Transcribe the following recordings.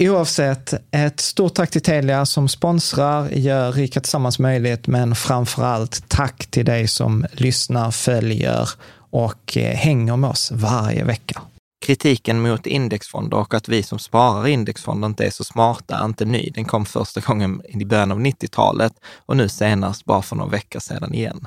Oavsett, ett stort tack till Telia som sponsrar, gör Rika Tillsammans möjligt, men framför allt tack till dig som lyssnar, följer och eh, hänger med oss varje vecka. Kritiken mot indexfonder och att vi som sparar i indexfonder inte är så smarta är inte ny. Den kom första gången i början av 90-talet och nu senast bara för några veckor sedan igen.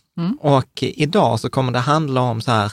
Mm. Och idag så kommer det handla om så här,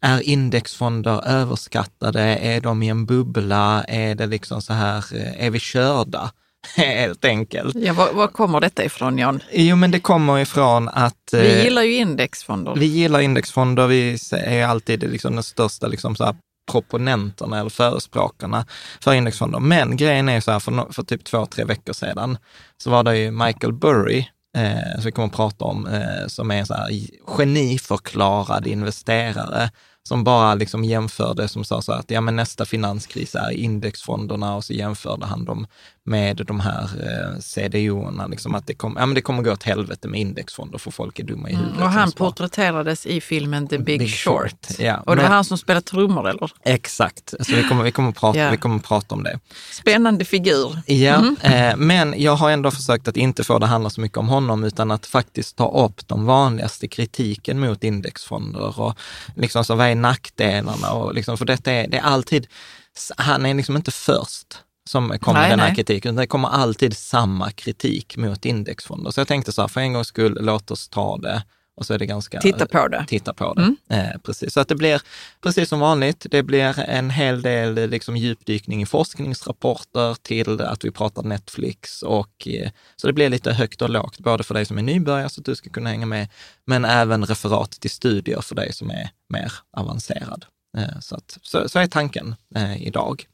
är indexfonder överskattade? Är de i en bubbla? Är det liksom så här, eh, är vi körda? Helt enkelt. Ja, var, var kommer detta ifrån Jan? Jo, men det kommer ifrån att... Vi eh, gillar ju indexfonder. vi gillar indexfonder, vi är alltid liksom den största liksom så här proponenterna eller förespråkarna för indexfonder. Men grejen är så här, för, för typ två, tre veckor sedan så var det ju Michael Burry, eh, som vi kommer att prata om, eh, som är en så här geniförklarad investerare, som bara liksom jämförde, som sa så här att ja, men nästa finanskris är indexfonderna och så jämförde han dem med de här eh, CDO-erna, liksom att det, kom, ja, men det kommer gå åt helvete med indexfonder för folk är dumma i huvudet. Mm, Och han porträtterades i filmen The Big, Big Short. Short, ja. Och det var han som spelade trummor eller? Exakt, så vi kommer, vi kommer, att prata, Ja. vi kommer att prata om det. Spännande figur. Ja, eh, men jag har ändå försökt att inte få det handla så mycket om honom, utan att faktiskt ta upp de vanligaste kritiken mot indexfonder och liksom så vad är nackdelarna och liksom, för detta är, det är alltid, han är liksom inte först som kommer Nej, med den här nej. kritiken, det kommer alltid samma kritik mot indexfonder. Så jag tänkte så här, för en gångs skull, låt oss ta det och så är det ganska... Titta på det. Titta på det. Eh, precis. Så att det blir precis som vanligt. Det blir en hel del liksom, djupdykning i forskningsrapporter till att vi pratar Netflix och eh, så det blir lite högt och lågt, både för dig som är nybörjare så att du ska kunna hänga med, men även referat till studier för dig som är mer avancerad. Eh, så, att, så, så är tanken eh, idag.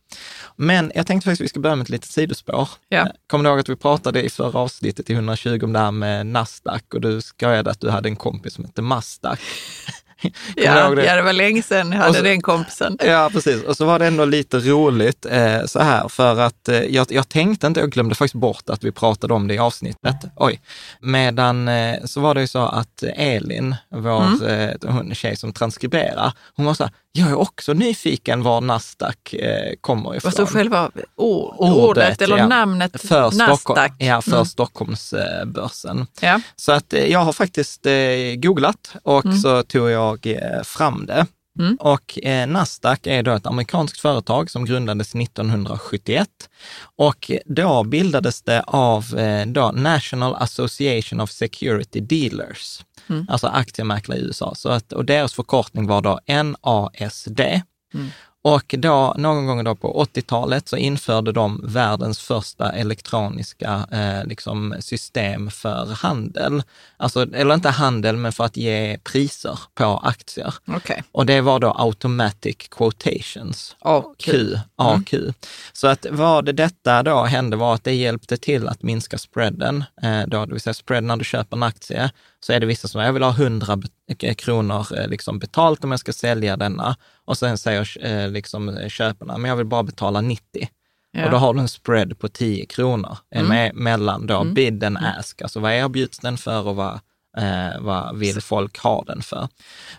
Men jag tänkte faktiskt att vi ska börja med ett litet sidospår. Ja. Kommer du ihåg att vi pratade i förra avsnittet i 120 om det här med Nasdaq och du skojade att du hade en kompis som hette Mastak. Ja, det? ja, det var länge sedan jag hade så- den kompisen. Ja, precis. Och så var det ändå lite roligt eh, så här, för att eh, jag, jag tänkte inte, jag glömde faktiskt bort att vi pratade om det i avsnittet. Oj. Medan eh, så var det ju så att Elin, vår eh, hon, tjej som transkriberar, hon var så här, jag är också nyfiken var Nasdaq eh, kommer ifrån. Alltså själva ord, Ordet, ordet, eller ja. namnet för Stockholm, Nasdaq. ja, för Mm. Stockholmsbörsen. Ja. Så att eh, jag har faktiskt eh, googlat och så tog jag eh, fram det. Mm. Och eh, Nasdaq är då ett amerikanskt företag som grundades 1971 och då bildades det av eh, då National Association of Security Dealers, Mm. alltså aktiemäklare i USA. Så att, och deras förkortning var då NASD. Mm. Och då, någon gång då på 80-talet så införde de världens första elektroniska eh, liksom system för handel. Alltså, eller inte handel, men för att ge priser på aktier. Okej. Och det var då automatic quotations. AQ. AQ. Så att vad detta då hände var att det hjälpte till att minska spreaden. Eh, då, det vill säga spread när du köper en aktie, så är det vissa som jag vill ha 100 be- kronor eh, liksom betalt om jag ska sälja denna. Och sen säger eh, liksom eh, köparna, men jag vill bara betala 90. Ja. Och då har du en spread på 10 kronor Mm. med, mellan då bid and ask, alltså vad erbjuds den för och vad, eh, vad vill folk ha den för?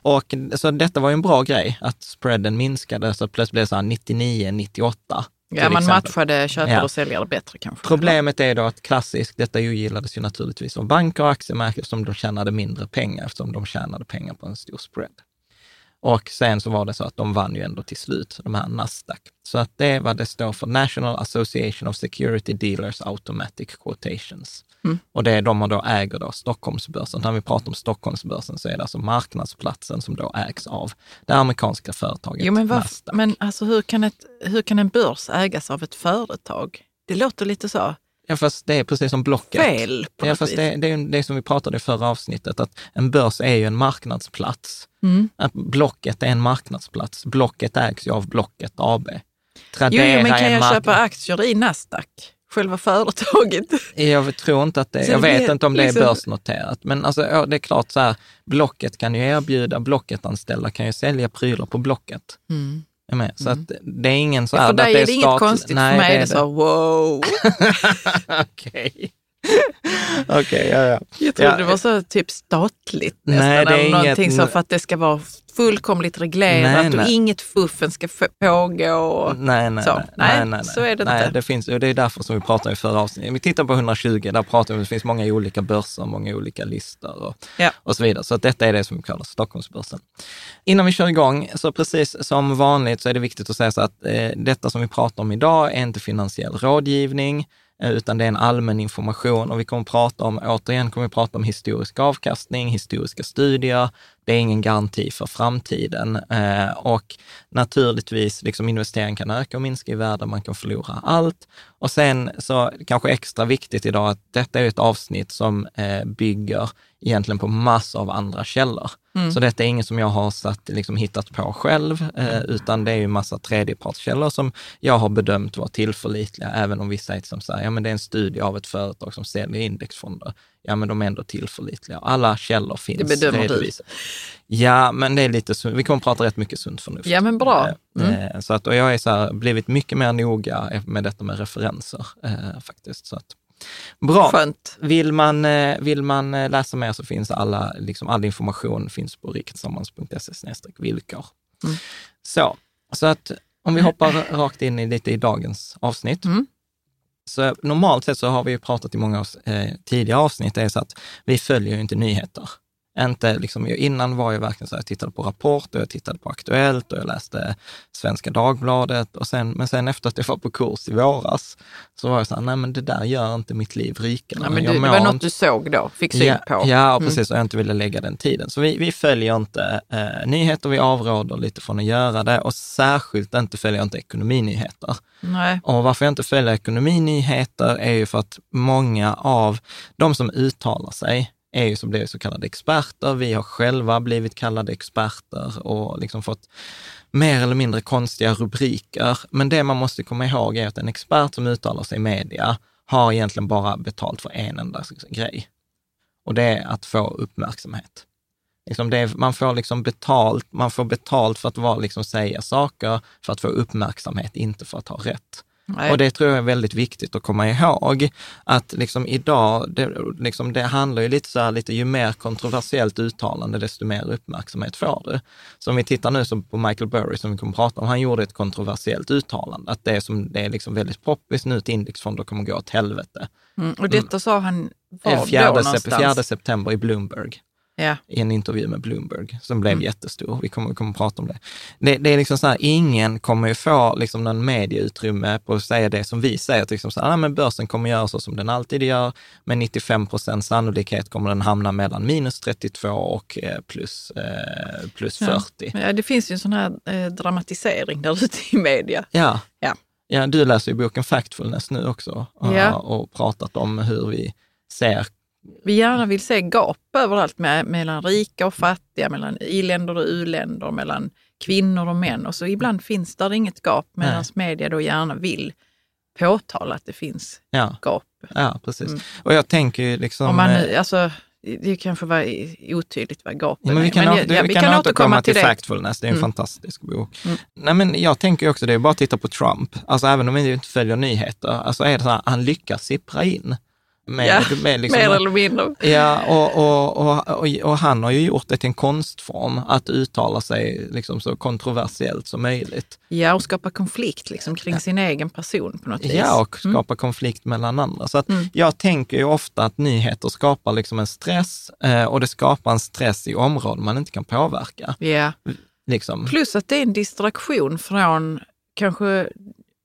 Och så detta var ju en bra grej, att spreaden minskade så plötsligt blev det så här 99, 98. Ja, man exempel. matchade köpare Ja. och säljare bättre kanske. Problemet är då att klassiskt, detta ogillades ju naturligtvis av banker och aktiemarknader som de tjänade mindre pengar eftersom de tjänade pengar på en stor spread. Och sen så var det så att de vann ju ändå till slut, de här Nasdaq. Så att det är vad det står för National Association of Security Dealers Automatic Quotations. Mm. Och det är de och då äger då Stockholmsbörsen. När vi pratar om Stockholmsbörsen så är det alltså marknadsplatsen som då ägs av det amerikanska företaget Jo, men, varför, Nasdaq. men alltså, hur, kan ett, hur kan en börs ägas av ett företag? Det låter lite så Ja, fast det är precis som Blocket. fel på Ja, fast det, det är det som vi pratade i förra avsnittet, att en börs är ju en marknadsplats. Mm. Att Blocket är en marknadsplats. Blocket ägs ju av Blocket AB. Jo, Tradera jo, men är kan jag marknad- köpa aktier i Nasdaq? Själva företaget? Jag tror inte att det, Så jag det vet blir inte om det är liksom- börsnoterat, men alltså, ja, det är klart så här, Blocket kan ju erbjuda, Blocket-anställda kan ju sälja prylar på Blocket. Är med. Så att det är ingen så här... För att dig det är det inget konstigt. Nej, för mig det är det så, wow. Okej. Okej, ja, ja. Jag trodde Ja. det var så typ statligt nästan. Nej, det är eller någonting inget- så för att det ska vara fullkomligt reglerat Nej, och nej. inget fuffen ska pågå. Och... Nej, nej, Så. nej, Nej, nej, nej, så är det nej, inte. Det finns, och det är därför som vi pratade i förra avsnittet. Vi tittar på 120, där pratar vi om att det finns många olika börser, många olika listor och, Ja. och så vidare. Så att detta är det som vi kallar Stockholmsbörsen. Innan vi kör igång, så precis som vanligt så är det viktigt att säga så att eh, detta som vi pratar om idag är inte finansiell rådgivning, Eh, utan det är en allmän information och vi kommer prata om, återigen kommer vi prata om historisk avkastning, historiska studier. Det är ingen garanti för framtiden eh, och naturligtvis, liksom investering kan öka och minska i värde, man kan förlora allt. Och sen så kanske extra viktigt idag att detta är ett avsnitt som eh, bygger egentligen på massor av andra källor. Så detta är inget som jag har satt, liksom, hittat på själv, eh, utan det är ju massa tredjepartskällor som jag har bedömt vara tillförlitliga, även om vissa är som säger, ja men det är en studie av ett företag som säljer indexfonder. Ja, men de är ändå tillförlitliga. Alla källor finns Det bedömer du. redovisade. Ja, men det är lite. Vi kommer prata rätt mycket sunt förnuft. Ja, men bra. Eh, eh, Så att, och jag är så här, blivit mycket mer noga med detta med referenser eh, faktiskt. Så att, bra. Skönt. Vill man, eh, vill man eh, läsa mer så finns alla, liksom all information finns på riketillsammans.se villkor. Mm. Så, så att om vi hoppar rakt in i lite i dagens avsnitt. Mm. Så normalt sett så har vi ju pratat i många avs- eh, tidigare avsnitt, är så att vi följer ju inte nyheter. Inte liksom, innan var jag verkligen så här, jag tittade på Rapport och jag tittade på Aktuellt och jag läste Svenska Dagbladet. Och sen, men sen efter att jag var på kurs i våras så var jag så här, nej men det där gör inte mitt liv rikare. Ja, men du, det var något inte- du såg då, fick syn ja, på. Mm. Ja, precis. Och jag inte ville lägga den tiden. Så vi, vi följer inte eh, nyheter, vi avråder lite från att göra det och särskilt inte följer jag inte ekonominyheter. Nej. Och varför jag inte följer ekonominyheter är ju för att många av de som uttalar sig är ju som blivit så kallade experter. Vi har själva blivit kallade experter och liksom fått mer eller mindre konstiga rubriker. Men det man måste komma ihåg är att en expert som uttalar sig i media har egentligen bara betalt för en enda grej. Och det är att få uppmärksamhet. Liksom det, man får liksom betalt, man får betalt för att vara, liksom säga saker, för att få uppmärksamhet, inte för att ha rätt. Nej. Och det tror jag är väldigt viktigt att komma ihåg, att liksom idag, det, liksom det handlar ju lite så här, lite, ju mer kontroversiellt uttalande, desto mer uppmärksamhet får du. Så om vi tittar nu så på Michael Burry, som vi kommer att prata om, han gjorde ett kontroversiellt uttalande, att det, som, det är liksom väldigt poppis nu, att indexfonder kommer att gå åt helvete. Mm, och detta mm. sa han var fjärde, då någonstans? 4 september i Bloomberg ja. i en intervju med Bloomberg som blev mm. jättestor. Vi kommer, kommer att prata om det. det. Det, är liksom så här, ingen kommer ju få liksom någon medieutrymme på att säga det som vi säger, liksom så här, ah, men börsen kommer göra så som den alltid gör, med 95 procent sannolikhet kommer den hamna mellan minus 32 och eh, plus, eh, plus 40. Ja. ja. det finns ju en sån här eh, dramatisering där ute i media. Ja. ja. Ja, du läser ju boken Factfulness nu också ja. och pratat om hur vi ser vi gärna vill se gap överallt med, mellan rika och fattiga, mellan i-länder och u-länder, mellan kvinnor och män. Och så ibland finns där inget gap medan media då gärna vill påtala att det finns ja. gap. Ja, precis. Mm. Och jag tänker ju liksom... Om man, eh, alltså, det kanske var otydligt vad gapen ja, men vi kan. Men, ja, vi, vi kan, kan återkomma till, till Factfulness, det är en mm. fantastisk bok. Mm. Nej, men jag tänker också, det bara titta på Trump. Alltså även om vi inte följer nyheter, alltså är det så här, han lyckas sippra in Mer, ja, med liksom, mer eller mindre. Ja, och, och, och, och, han har ju gjort det till en konstform att uttala sig liksom så kontroversiellt som möjligt. Ja, och skapa konflikt liksom kring ja. sin egen person på något vis. Ja, och skapa mm. konflikt mellan andra. Så att mm. jag tänker ju ofta att nyheter skapar liksom en stress eh, och det skapar en stress i områden man inte kan påverka. Ja. Liksom. Plus att det är en distraktion från kanske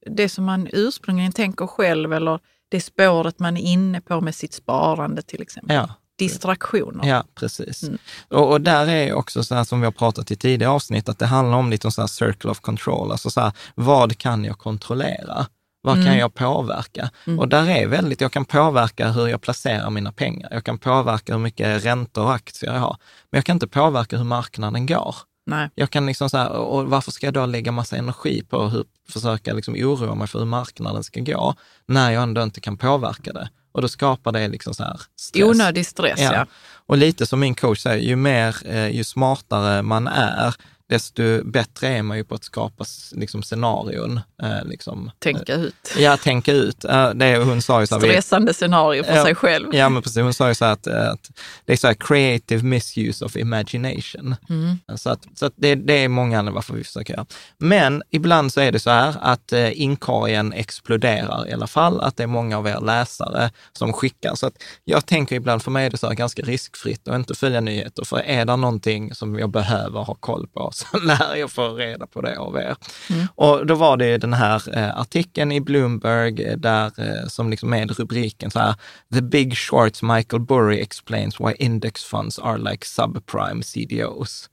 det som man ursprungligen tänker själv eller det spåret man är inne på med sitt sparande till exempel. Ja. Distraktioner. Ja, precis. Mm. Och, och, där är också så här som vi har pratat i tidigare avsnitt, att det handlar om lite om så här circle of control, alltså så här, vad kan jag kontrollera? Vad mm. kan jag påverka? Mm. Och där är väldigt, jag kan påverka hur jag placerar mina pengar. Jag kan påverka hur mycket räntor och aktier jag har. Men jag kan inte påverka hur marknaden går. Nej. Jag kan liksom så här, och varför ska jag då lägga massa energi på att försöka liksom oroa mig för hur marknaden ska gå, när jag ändå inte kan påverka det? Och då skapar det liksom så här stress. Onödig stress, ja. ja. Och lite som min coach säger, ju mer, eh, ju smartare man är, desto bättre är man ju på att skapa liksom, scenarion. Eh, liksom, tänka ut. Ja, tänka ut. Eh, det, hon sa ju så här, Stressande scenario för ja, sig själv. Ja, men precis. Hon sa ju så här att, eh, att det är så här creative misuse of imagination. Mm. Så, att, så att det, det är många anledningar varför vi försöker göra. Men ibland så är det så här att eh, inkorgen exploderar i alla fall, att det är många av er läsare som skickar. Så att jag tänker ibland, för mig är det så här ganska riskfritt att inte följa nyheter, för är det någonting som jag behöver ha koll på så när jag får reda på det av er. Mm. Och då var det den här eh, artikeln i Bloomberg eh, där, eh, som liksom med rubriken så här, The Big Shorts Michael Burry explains why index funds are like subprime CDOs.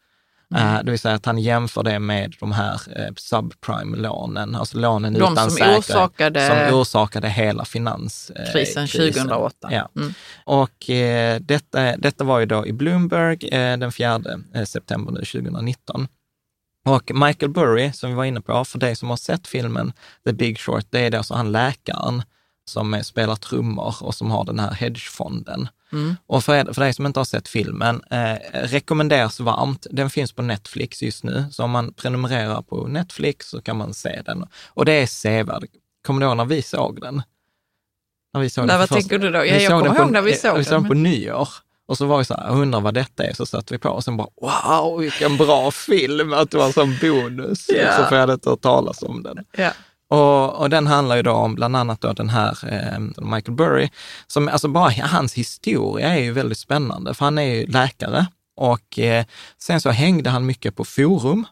Mm. Uh, det vill säga att han jämför det med de här uh, subprime-lånen, alltså lånen de utan som säkerhet, orsakade... som orsakade hela finanskrisen. Uh, 2008. Ja. Mm. Och detta, detta var ju då i Bloomberg den 4 september nu 2019. Och Michael Burry, som vi var inne på, för dig som har sett filmen The Big Short, det är alltså han läkaren som spelar trummor och som har den här hedgefonden. Mm. Och för, för dig som inte har sett filmen, eh, rekommenderas varmt. Den finns på Netflix just nu, så om man prenumererar på Netflix så kan man se den. Och det är sevärd. Kommer du ihåg när vi såg den? När vi såg Nej, vad tänker du då? Ja, jag kommer ihåg när vi såg den. Vi såg den på nyår. Och så var vi så här, undrar vad detta är, så satte vi på och sen bara wow, vilken bra film, att det var en sån bonus. Yeah. Så för jag hade inte hört talas om den. Yeah. Och, och, den handlar ju då om bland annat då den här eh, Michael Burry, som alltså bara hans historia är ju väldigt spännande, för han är ju läkare och eh, sen så hängde han mycket på forum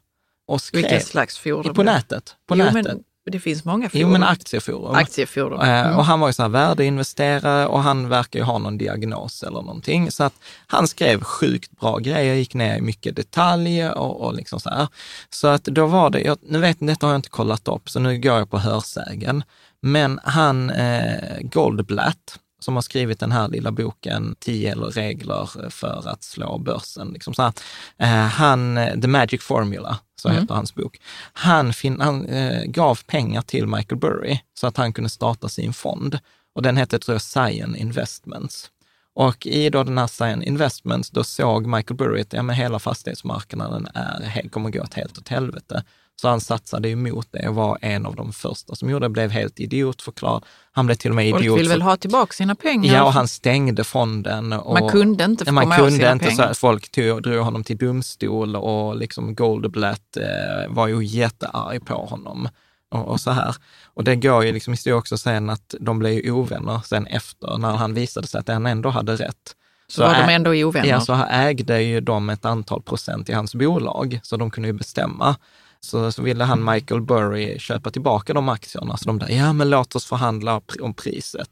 och skrev. Vilket slags forum? På nätet. På jo, nätet. Men det finns många forum. Jo, men aktieforum. aktieforum. Eh, mm. Och han var ju så här värdeinvesterare och han verkar ju ha någon diagnos eller någonting. Så att han skrev sjukt bra grejer, gick ner i mycket detalj och, och liksom så här. Så att då var det, jag, nu vet ni, detta har jag inte kollat upp, så nu går jag på hörsägen. Men han, eh, Goldblatt, som har skrivit den här lilla boken 10 regler för att slå börsen. Liksom så här. Eh, han, The Magic Formula, så mm. heter hans bok. Han, fin, han eh, gav pengar till Michael Burry så att han kunde starta sin fond. Och den hette, tror jag, Cyan Investments. Och i då den här Cyan Investments, då såg Michael Burry att ja, men hela fastighetsmarknaden är, kommer gå åt helt åt helvete. Så han satsade emot det och var en av de första som gjorde det, blev helt idiotförklarad. Han blev till och med idiot. Folk vill väl ha tillbaka sina pengar? Ja, och han stängde fonden. Och man kunde inte få man kunde sina inte, pengar. Så folk tog, drog honom till domstol och liksom Goldblatt eh, var ju jättearg på honom. Och, och, så här. Och det går ju liksom i också sen att de blev ovänner sen efter, när han visade sig att han ändå hade rätt. Så, så var de ändå ovänner? Ja, så ägde ju de ett antal procent i hans bolag, så de kunde ju bestämma. Så, så ville han, Michael Burry, köpa tillbaka de aktierna. Så de där, ja men låt oss förhandla om priset.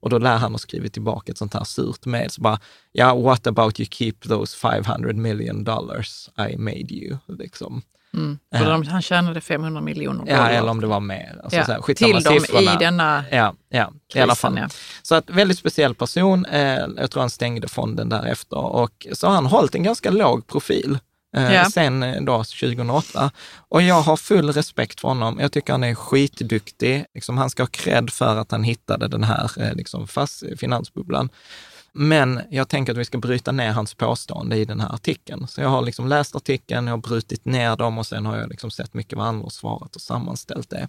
Och då lär han ha skrivit tillbaka ett sånt här surt med. Så bara, ja, what about you keep those 500 million dollars I made you? Liksom. Mm. De, han tjänade 500 miljoner dollar. Ja, eller om det var mer. Alltså, ja. så här, Till dem siffrorna. i denna ja, ja, krisen, i alla fall. Ja. Så att väldigt speciell person. Eh, jag tror han stängde fonden därefter och så har han hållit en ganska låg profil. Eh, Ja. sen eh, då 2008. Och jag har full respekt för honom. Jag tycker han är skitduktig. Liksom, han ska ha cred för att han hittade den här eh, liksom, fast, finansbubblan. Men jag tänker att vi ska bryta ner hans påstående i den här artikeln. Så jag har liksom läst artikeln, jag har brutit ner dem och sen har jag liksom sett mycket vad andra har svarat och sammanställt det.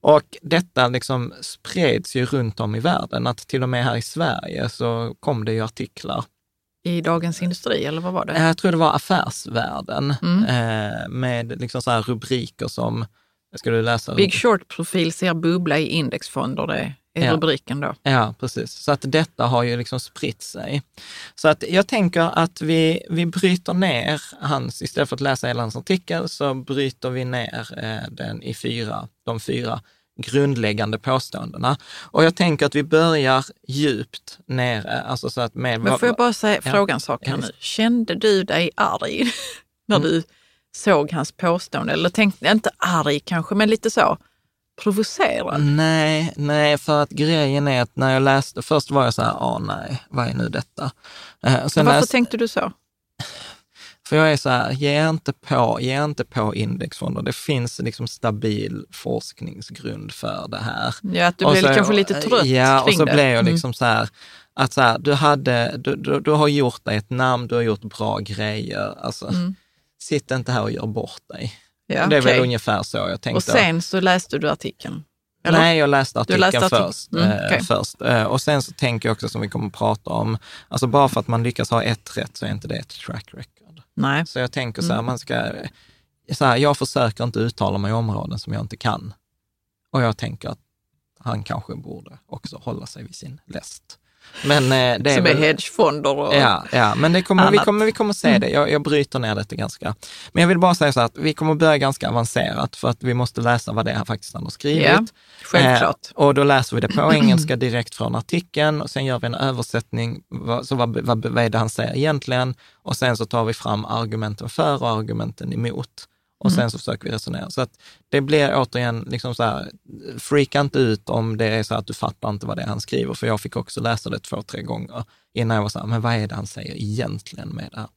Och detta liksom spreds ju runt om i världen, att till och med här i Sverige så kom det ju artiklar I Dagens Industri, eller vad var det? Jag tror det var Affärsvärlden Mm. eh, med liksom så rubriker som, ska du läsa? Big Short-profil ser bubbla i indexfonder, det är Ja. rubriken då. Ja, precis. Så att detta har ju liksom spritt sig. Så att jag tänker att vi, vi bryter ner hans, istället för att läsa hela hans artikel, så bryter vi ner eh, den i fyra, de fyra grundläggande påståendena. Och jag tänker att vi börjar djupt nere, alltså så att med... Men får jag bara säga, Ja. fråga en sak här nu. Kände du dig arg när Mm. du såg hans påstående? Eller tänkte, inte arg kanske, men lite så provocerad? Nej, nej, för att grejen är att när jag läste, först var jag så här, ah nej, vad är nu detta? Eh, sen Varför läste, tänkte du så? För jag är så här, ge inte på, ge inte på indexfonder. Det finns liksom stabil forskningsgrund för det här. Ja, att du Och blev så- kanske lite trött Ja, och kring så det. blev jag Mm. liksom så här, att så här, du, hade, du, du, du har gjort dig ett namn, du har gjort bra grejer. Alltså, sitt inte här och gör bort dig. Mm. Ja, det är väl okej. ungefär så jag tänkte. Och sen så läste du artikeln? Eller? Nej, jag läste artikeln läste artikeln. först. Mm, eh, okej. först. Eh, och sen så tänker jag också, som vi kommer att prata om, alltså bara för att man lyckas ha ett rätt så är inte det ett track record. Nej. Så jag tänker så här, Mm. man ska, så här, jag försöker inte uttala mig i områden som jag inte kan. Och jag tänker att han kanske borde också hålla sig vid sin läst. Men eh, det är Som är väl, hedgefonder och... Ja, ja, men det kommer, vi, annat. kommer, vi kommer se Mm. det. Jag, jag bryter ner detta ganska. Men jag vill bara säga så att vi kommer börja ganska avancerat för att vi måste läsa vad det är faktiskt han har skrivit. Ja, självklart. Eh, och då läser vi det på engelska direkt från artikeln och sen gör vi en översättning. Så vad, vad, vad är det han säger egentligen? Och sen så tar vi fram argumenten för och argumenten emot. Och sen så försöker vi resonera. Så att det blir återigen liksom så här, freaka inte ut om det är så att du fattar inte vad det är han skriver, för jag fick också läsa det två, tre gånger innan jag var så här, men vad är det han säger egentligen med det här?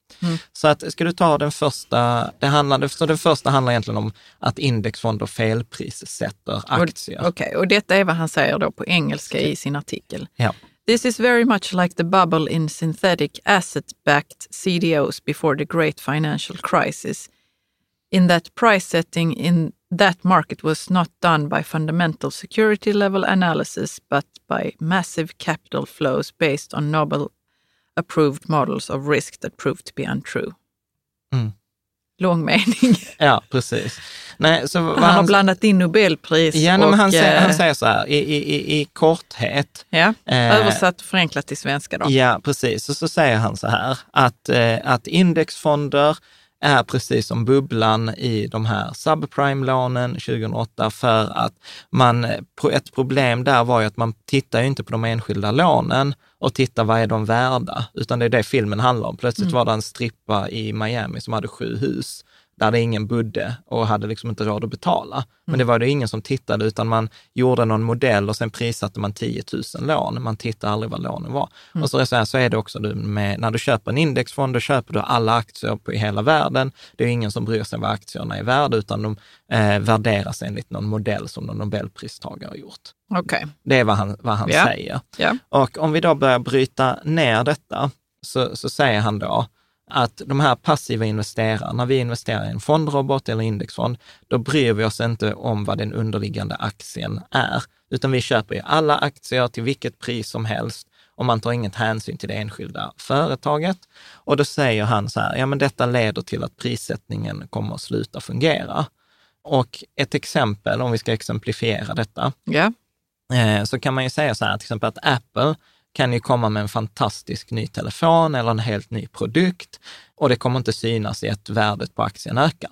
Så att, ska du ta den första, det handlade, så den första handlar egentligen om att indexfonder felprissätter aktier. Okej, och detta är vad han säger då på engelska i sin artikel. Ja. This is very much like the bubble in synthetic asset-backed CDOs before the great financial crisis, in that price setting in that market was not done by fundamental security level analysis, but by massive capital flows based on novel approved models of risk that proved to be untrue. Mm. Lång mening. Ja, precis. Nej, så vad Han har blandat in Nobelpris ja, och... han, säger, eh, han säger så här, i, i, i, i korthet, Ja, Eh, översatt och förenklat till svenska då. Ja, precis. Och så säger han så här, att, eh, att indexfonder är precis som bubblan i de här subprime-lånen 2008 för att man, ett problem där var ju att man tittar ju inte på de enskilda lånen och tittar vad är de värda, utan det är det filmen handlar om. Plötsligt var det en strippa i Miami som hade sju hus där det ingen bodde och hade liksom inte råd att betala. Men det var det ingen som tittade, utan man gjorde någon modell och sen prissatte man 10 000 lån. Man tittade aldrig vad lånen var. Och så, så, här, så är det också med, när du köper en indexfond, då köper du alla aktier på i hela världen. Det är ingen som bryr sig vad aktierna är värda, utan de eh, värderas enligt någon modell som någon nobelpristagare har gjort. Okej. Det är vad han, vad han Ja. säger. Ja. Och om vi då börjar bryta ner detta, så, så säger han då att de här passiva investerarna, när vi investerar i en fondrobot eller indexfond, då bryr vi oss inte om vad den underliggande aktien är, utan vi köper ju alla aktier till vilket pris som helst och man tar inget hänsyn till det enskilda företaget. Och då säger han så här, ja men detta leder till att prissättningen kommer att sluta fungera. Och ett exempel, om vi ska exemplifiera detta, eh, så kan man ju säga så här, till exempel att Apple kan ju komma med en fantastisk ny telefon eller en helt ny produkt och det kommer inte synas i att värdet på aktien ökar.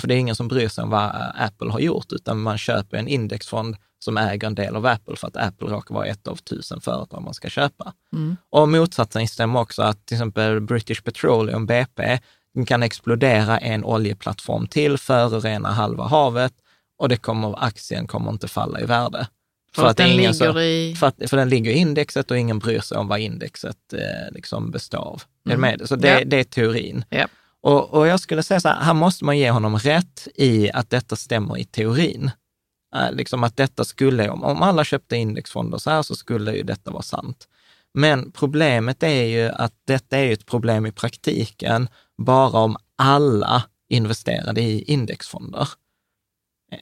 För det är ingen som bryr sig om vad Apple har gjort, utan man köper en indexfond som äger en del av Apple för att Apple råkar vara ett av tusen företag man ska köpa. Och motsatsen stämmer också att till exempel British Petroleum, BP, kan explodera en oljeplattform till, förorena halva havet och det kommer, aktien kommer inte falla i värde. För, att det är den ingen ligger så- i... för, att, för den ligger i indexet och ingen bryr sig om vad indexet eh, liksom består av. Är du med? Så det, Ja. det är teorin. Ja. Och, och jag skulle säga så här, här måste man ge honom rätt i att detta stämmer i teorin. Eh, liksom att detta skulle, om, om alla köpte indexfonder så här så skulle ju detta vara sant. Men problemet är ju att detta är ett problem i praktiken bara om alla investerade i indexfonder.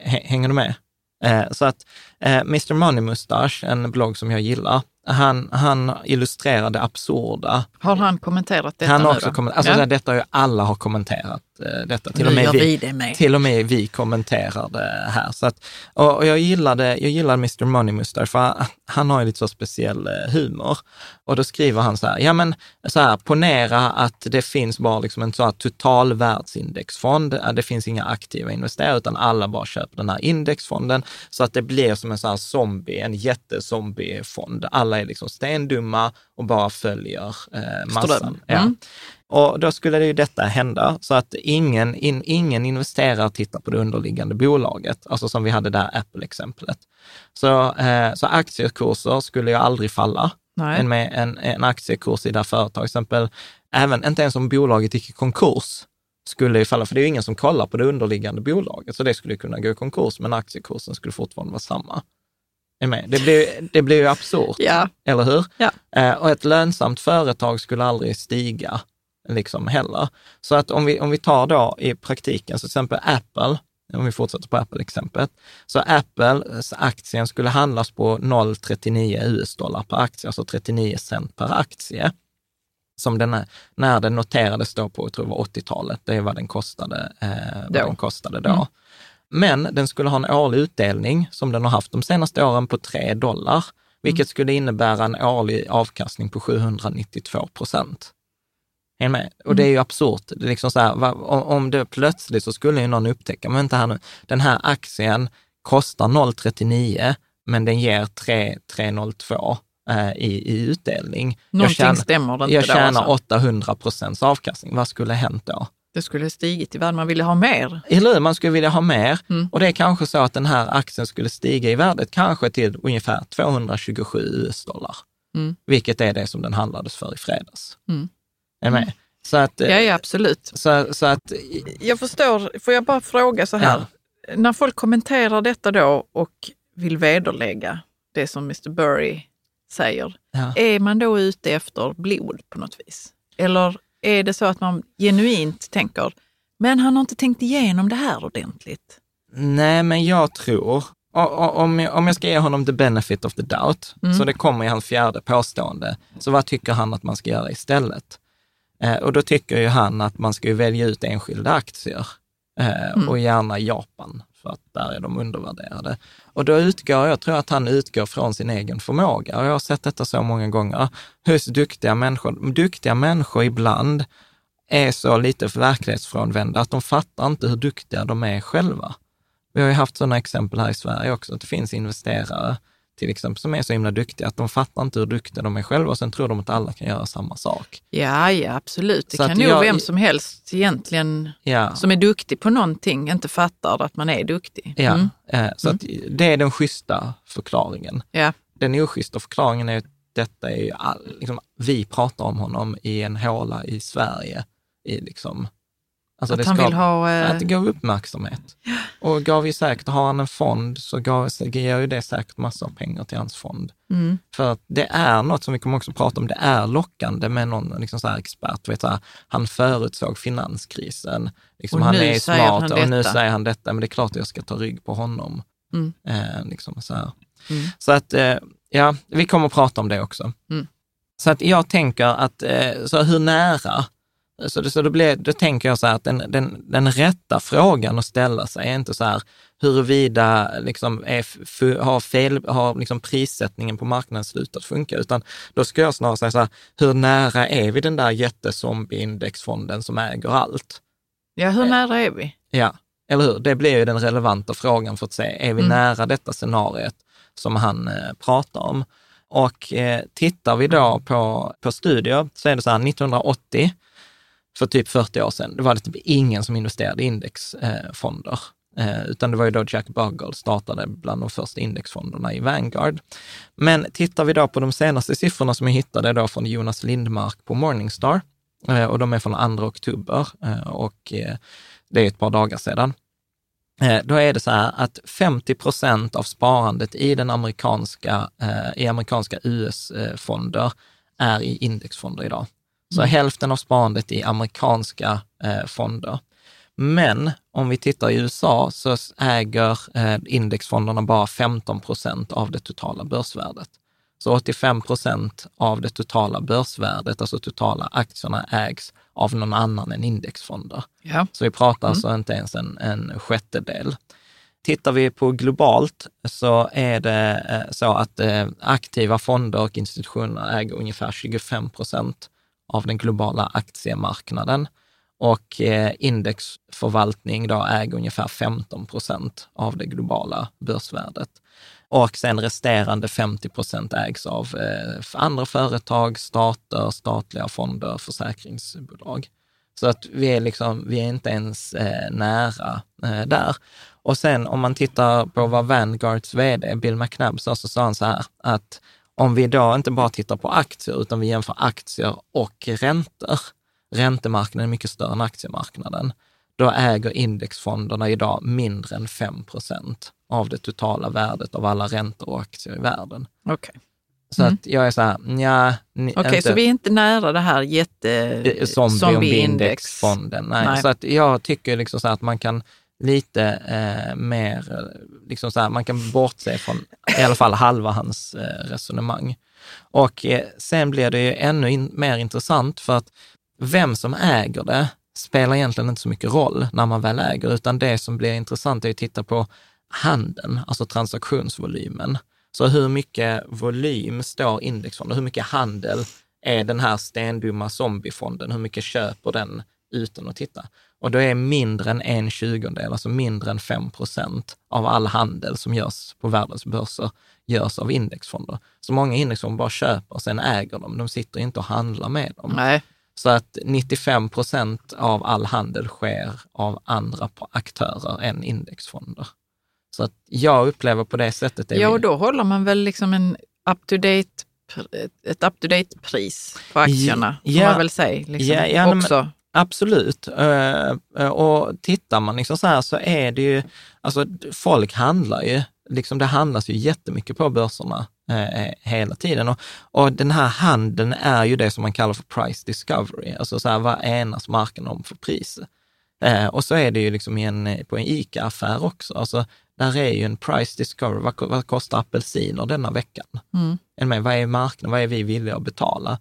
Hänger du med? Eh, Så att eh, Mr Money Mustache, en blogg som jag gillar, han, han illustrerar det absurda. Har han kommenterat detta han har nu också då? kommenterat, alltså ja. det- detta har ju alla har kommenterat detta. Till och, med vi, vi till och med vi kommenterar det här. Så att, och jag, gillade, jag gillade Mr Money Mustache, för han, han har ju lite så speciell eh, humor. Och då skriver han så här, ja men så här, ponera att det finns bara liksom en så här total världsindexfond. Eh, Det finns inga aktiva investerare, utan alla bara köper den här indexfonden. Så att det blir som en sån här zombie, en jättezombiefond. Alla är liksom stendumma och bara följer eh, massan. Ja. Och då skulle det ju detta hända, så att ingen, in, ingen investerare tittar på det underliggande bolaget, alltså som vi hade där Apple-exemplet. Så, eh, så aktiekurser skulle ju aldrig falla. Nej. En, med en, en aktiekurs i det här företaget, till exempel, även, inte ens om bolaget gick i konkurs, skulle ju falla, för det är ju ingen som kollar på det underliggande bolaget, så det skulle kunna gå i konkurs, men aktiekursen skulle fortfarande vara samma. Med? Det blir, det blir ju absurt, Ja. eller hur? Ja. Eh, och ett lönsamt företag skulle aldrig stiga liksom heller. Så att om vi, om vi tar då i praktiken, så till exempel Apple, om vi fortsätter på Apple-exemplet, så Apples aktien skulle handlas på 0,39 US-dollar per aktie, alltså 39 cent per aktie. Som den är, när den noterades då på, jag tror det var 80-talet, det är vad den kostade, eh, vad den kostade då. Men den skulle ha en årlig utdelning, som den har haft de senaste åren, på 3 dollar, vilket skulle innebära en årlig avkastning på 792 procent. Är ni med? Och det är ju absurt. Det är liksom så här, va, om, det plötsligt så skulle ju någon upptäcka, men vänta här nu, den här aktien kostar 0,39 men den ger 3, 302 eh, i, i utdelning. Någonting stämmer det inte Jag då, tjänar alltså. 800 procents avkastning. Vad skulle hänt då? Det skulle stigit i värde, man ville ha mer. Eller hur? Man skulle vilja ha mer Mm. och det är kanske så att den här aktien skulle stiga i värdet kanske till ungefär 227 US-dollar, Mm. vilket är det som den handlades för i fredags. Mm. Med? Så att, eh, Ja, ja, absolut. så, så att Jag förstår, får jag bara fråga så här. När folk kommenterar detta då och vill vederlägga det som Mr Burry säger, Ja. är man då ute efter blod på något vis? Eller är det så att man genuint tänker, men han har inte tänkt igenom det här ordentligt? Nej, men jag tror, om jag, om jag ska ge honom the benefit of the doubt, Mm. så det kommer i hans fjärde påstående, så vad tycker han att man ska göra istället? Eh, och då tycker ju han att man ska välja ut enskilda aktier eh, Mm. och gärna Japan, för att där är de undervärderade. Och då utgår, jag tror att han utgår från sin egen förmåga och jag har sett detta så många gånger hos duktiga människor. Duktiga människor ibland är så lite verklighetsfrånvända att de fattar inte hur duktiga de är själva. Vi har ju haft sådana exempel här i Sverige också, att det finns investerare till exempel, som är så himla duktiga, att de fattar inte hur duktiga de är själva och sen tror de att alla kan göra samma sak. Ja, ja absolut. Det Så kan nog jag- vem som helst egentligen Ja. som är duktig på någonting inte fattar att man är duktig. Ja, Mm. eh, så att det är den schyssta förklaringen. Ja. Den oschyssta förklaringen är att detta är ju all, liksom, vi pratar om honom i en håla i Sverige. I liksom, alltså Att han vill ha... eh, Att det gav uppmärksamhet. Och gav ju säkert, har han en fond så gav, ger ju det säkert massor av pengar till hans fond. mm. För att det är något som vi kommer också prata om, det är lockande med någon liksom så expert. Vet, så här, han förutsåg finanskrisen, liksom, Och han är smart han och nu säger han detta, men det är klart att jag ska ta rygg på honom. Mm. Eh, liksom så. Mm. så att, eh, ja, vi kommer att prata om det också. Mm. Så att jag tänker att, eh, så hur nära? Så, det, så då, blir, då tänker jag så här att den, den, den rätta frågan att ställa sig är inte så här huruvida liksom är, har, fel, har liksom prissättningen på marknaden slutat funka, utan då ska jag snarare säga så här, hur nära är vi den där jättezombie-indexfonden som äger allt? Ja, hur nära är vi? Ja, eller hur? Det blir ju den relevanta frågan för att se, är vi Mm. nära detta scenariet som han eh, pratar om? Och eh, tittar vi då på, på studier så är det så här 1980, för typ 40 år sedan, det var det typ ingen som investerade i indexfonder. Eh, utan det var ju då Jack Bogle startade bland de första indexfonderna i Vanguard. Men tittar vi då på de senaste siffrorna som jag hittade då från Jonas Lindmark på Morningstar, eh, och de är från 2 oktober eh, och eh, det är ett par dagar sedan. Eh, Då är det så här att 50 procent av sparandet i den amerikanska, eh, i amerikanska US-fonder eh, är i indexfonder idag. Så hälften av sparandet i amerikanska eh, fonder. Men om vi tittar i USA så äger eh, indexfonderna bara 15 procent av det totala börsvärdet. Så 85 procent av det totala börsvärdet, alltså totala aktierna, ägs av någon annan än indexfonder. Ja. Så vi pratar alltså inte ens en, en sjättedel. Tittar vi på globalt så är det eh, så att eh, aktiva fonder och institutioner äger ungefär 25 procent av den globala aktiemarknaden och eh, indexförvaltning då äger ungefär 15 procent av det globala börsvärdet. Och sen resterande 50 procent ägs av eh, andra företag, stater, statliga fonder, försäkringsbolag. Så att vi är, liksom, vi är inte ens eh, nära där. Och sen om man tittar på vad Vanguards vd Bill McNabb sa, så sa han så här att om vi då inte bara tittar på aktier, utan vi jämför aktier och räntor, räntemarknaden är mycket större än aktiemarknaden, då äger indexfonderna idag mindre än 5 procent av det totala värdet av alla räntor och aktier i världen. Okej, Så att jag är så här, nja, Okej, inte- så vi är inte nära det här jätte... eh, zombie, zombie-index. indexfonden. Nej. Nej. Så att jag tycker liksom så här att man kan lite eh, mer, liksom så här, man kan bortse från i alla fall halva hans eh, resonemang. Och eh, sen blir det ju ännu in, mer intressant för att vem som äger det spelar egentligen inte så mycket roll när man väl äger, utan det som blir intressant är att titta på handeln, alltså transaktionsvolymen. Så hur mycket volym står indexfonden, hur mycket handel är den här stendumma zombiefonden, hur mycket köper den utan att titta? Och då är mindre än en tjugondel, alltså mindre än 5 procent av all handel som görs på världens börser, görs av indexfonder. Så många indexfonder bara köper och sen äger de, de sitter inte och handlar med dem. Nej, Så att 95 procent av all handel sker av andra aktörer än indexfonder. Så att jag upplever på det sättet... är ja, och då håller man väl liksom en up-to-date, ett up-to-date-pris på aktierna, får Ja. man väl säga. Liksom. Ja, ja, också. Absolut. Eh, eh, Och tittar man liksom så här så är det ju, alltså folk handlar ju, liksom det handlas ju jättemycket på börserna eh, hela tiden. Och, och den här handeln är ju det som man kallar för price discovery, alltså så här, vad enas marknaden om för pris? Och så är det ju liksom en, på en ICA-affär också. Alltså, där är ju en price discovery. Vad, vad kostar apelsiner denna veckan? Mm. Vad är marknaden? Vad är vi villiga att betala?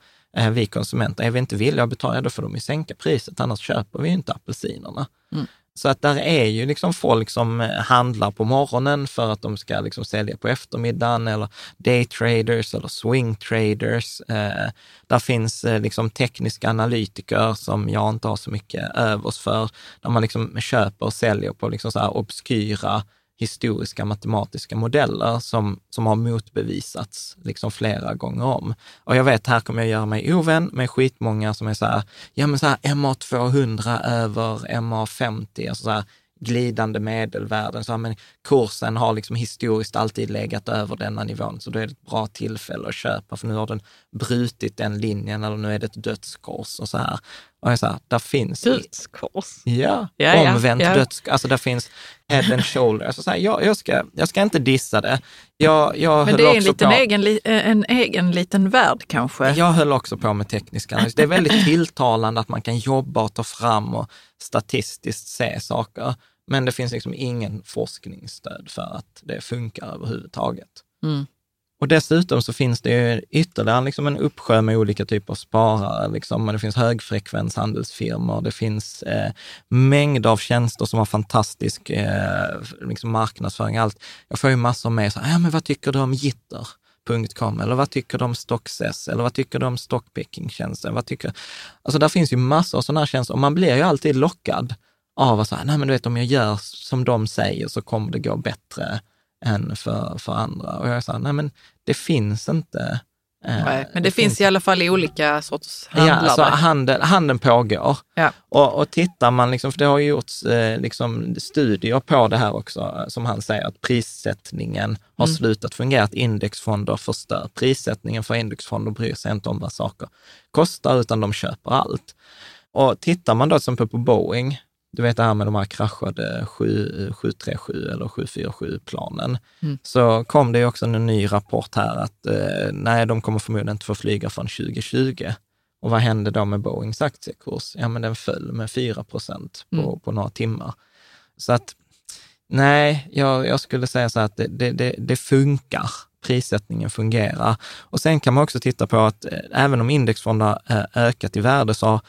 Vi konsumenter, är vi inte villiga att betala, då får de ju sänka priset, annars köper vi ju inte apelsinerna. Mm. Så att där är ju liksom folk som eh, handlar på morgonen för att de ska liksom sälja på eftermiddagen eller daytraders eller swing traders. Eh, där finns eh, liksom tekniska analytiker som jag inte har så mycket övers för, där man liksom köper och säljer på liksom så här obskyra historiska matematiska modeller som, som har motbevisats liksom flera gånger om. Och jag vet, här kommer jag göra mig ovän med skitmånga som är så här, ja men så här MA200 över MA50, alltså så här, glidande medelvärden. Så här, men kursen har liksom historiskt alltid legat över denna nivån, så då är det ett bra tillfälle att köpa, för nu har den brutit den linjen eller nu är det ett dödskors och så här. Och jag säger, där finns... Dödskors? Ja, Ja, omvänt ja, ja. dödskors. Alltså där finns head and shoulder. Alltså, så här, jag, jag, ska, jag ska inte dissa det. Jag, jag Men det är en, liten på... egen, eh, en egen liten värld kanske? Jag höll också på med teknisk analys. Det är väldigt tilltalande att man kan jobba och ta fram och statistiskt se saker. Men det finns liksom ingen forskningsstöd för att det funkar överhuvudtaget. Mm. Och dessutom så finns det ju ytterligare liksom en uppsjö med olika typer av sparare. Liksom. Det finns högfrekvenshandelsfirmor, det finns eh, mängder av tjänster som har fantastisk eh, liksom marknadsföring. Allt. Jag får ju massor med, så, här, ja, men vad tycker du om Gitter? .com, eller vad tycker du om Stockcess, eller vad tycker du om Stockpicking-tjänsten? Vad tycker... Alltså där finns ju massor av sådana här tjänster och man blir ju alltid lockad av att säga, nej men du vet om jag gör som de säger så kommer det gå bättre än för, för andra. Och jag sa, nej men det finns inte. eh, Nej, men det, finns i alla fall i olika sorts handlare. Ja, alltså handel, handeln pågår. Ja. Och, och tittar man, liksom, för det har ju gjorts eh, liksom, studier på det här också, eh, som han säger, att prissättningen har Mm. slutat fungera, att indexfonder förstör. Prissättningen för indexfonder bryr sig inte om vad saker kostar, utan de köper allt. Och tittar man då till exempel på Boeing, du vet det här med de här kraschade 7, 737 eller 747-planen, Mm. så kom det ju också en ny rapport här att eh, nej, de kommer förmodligen inte få flyga från 2020. Och vad hände då med Boeings aktiekurs? Ja, men den föll med 4 procent på, Mm. på några timmar. Så att nej, jag, jag skulle säga så att det, det, det, det funkar. Prissättningen fungerar. Och sen kan man också titta på att eh, även om indexfonder har eh, ökat i värde så har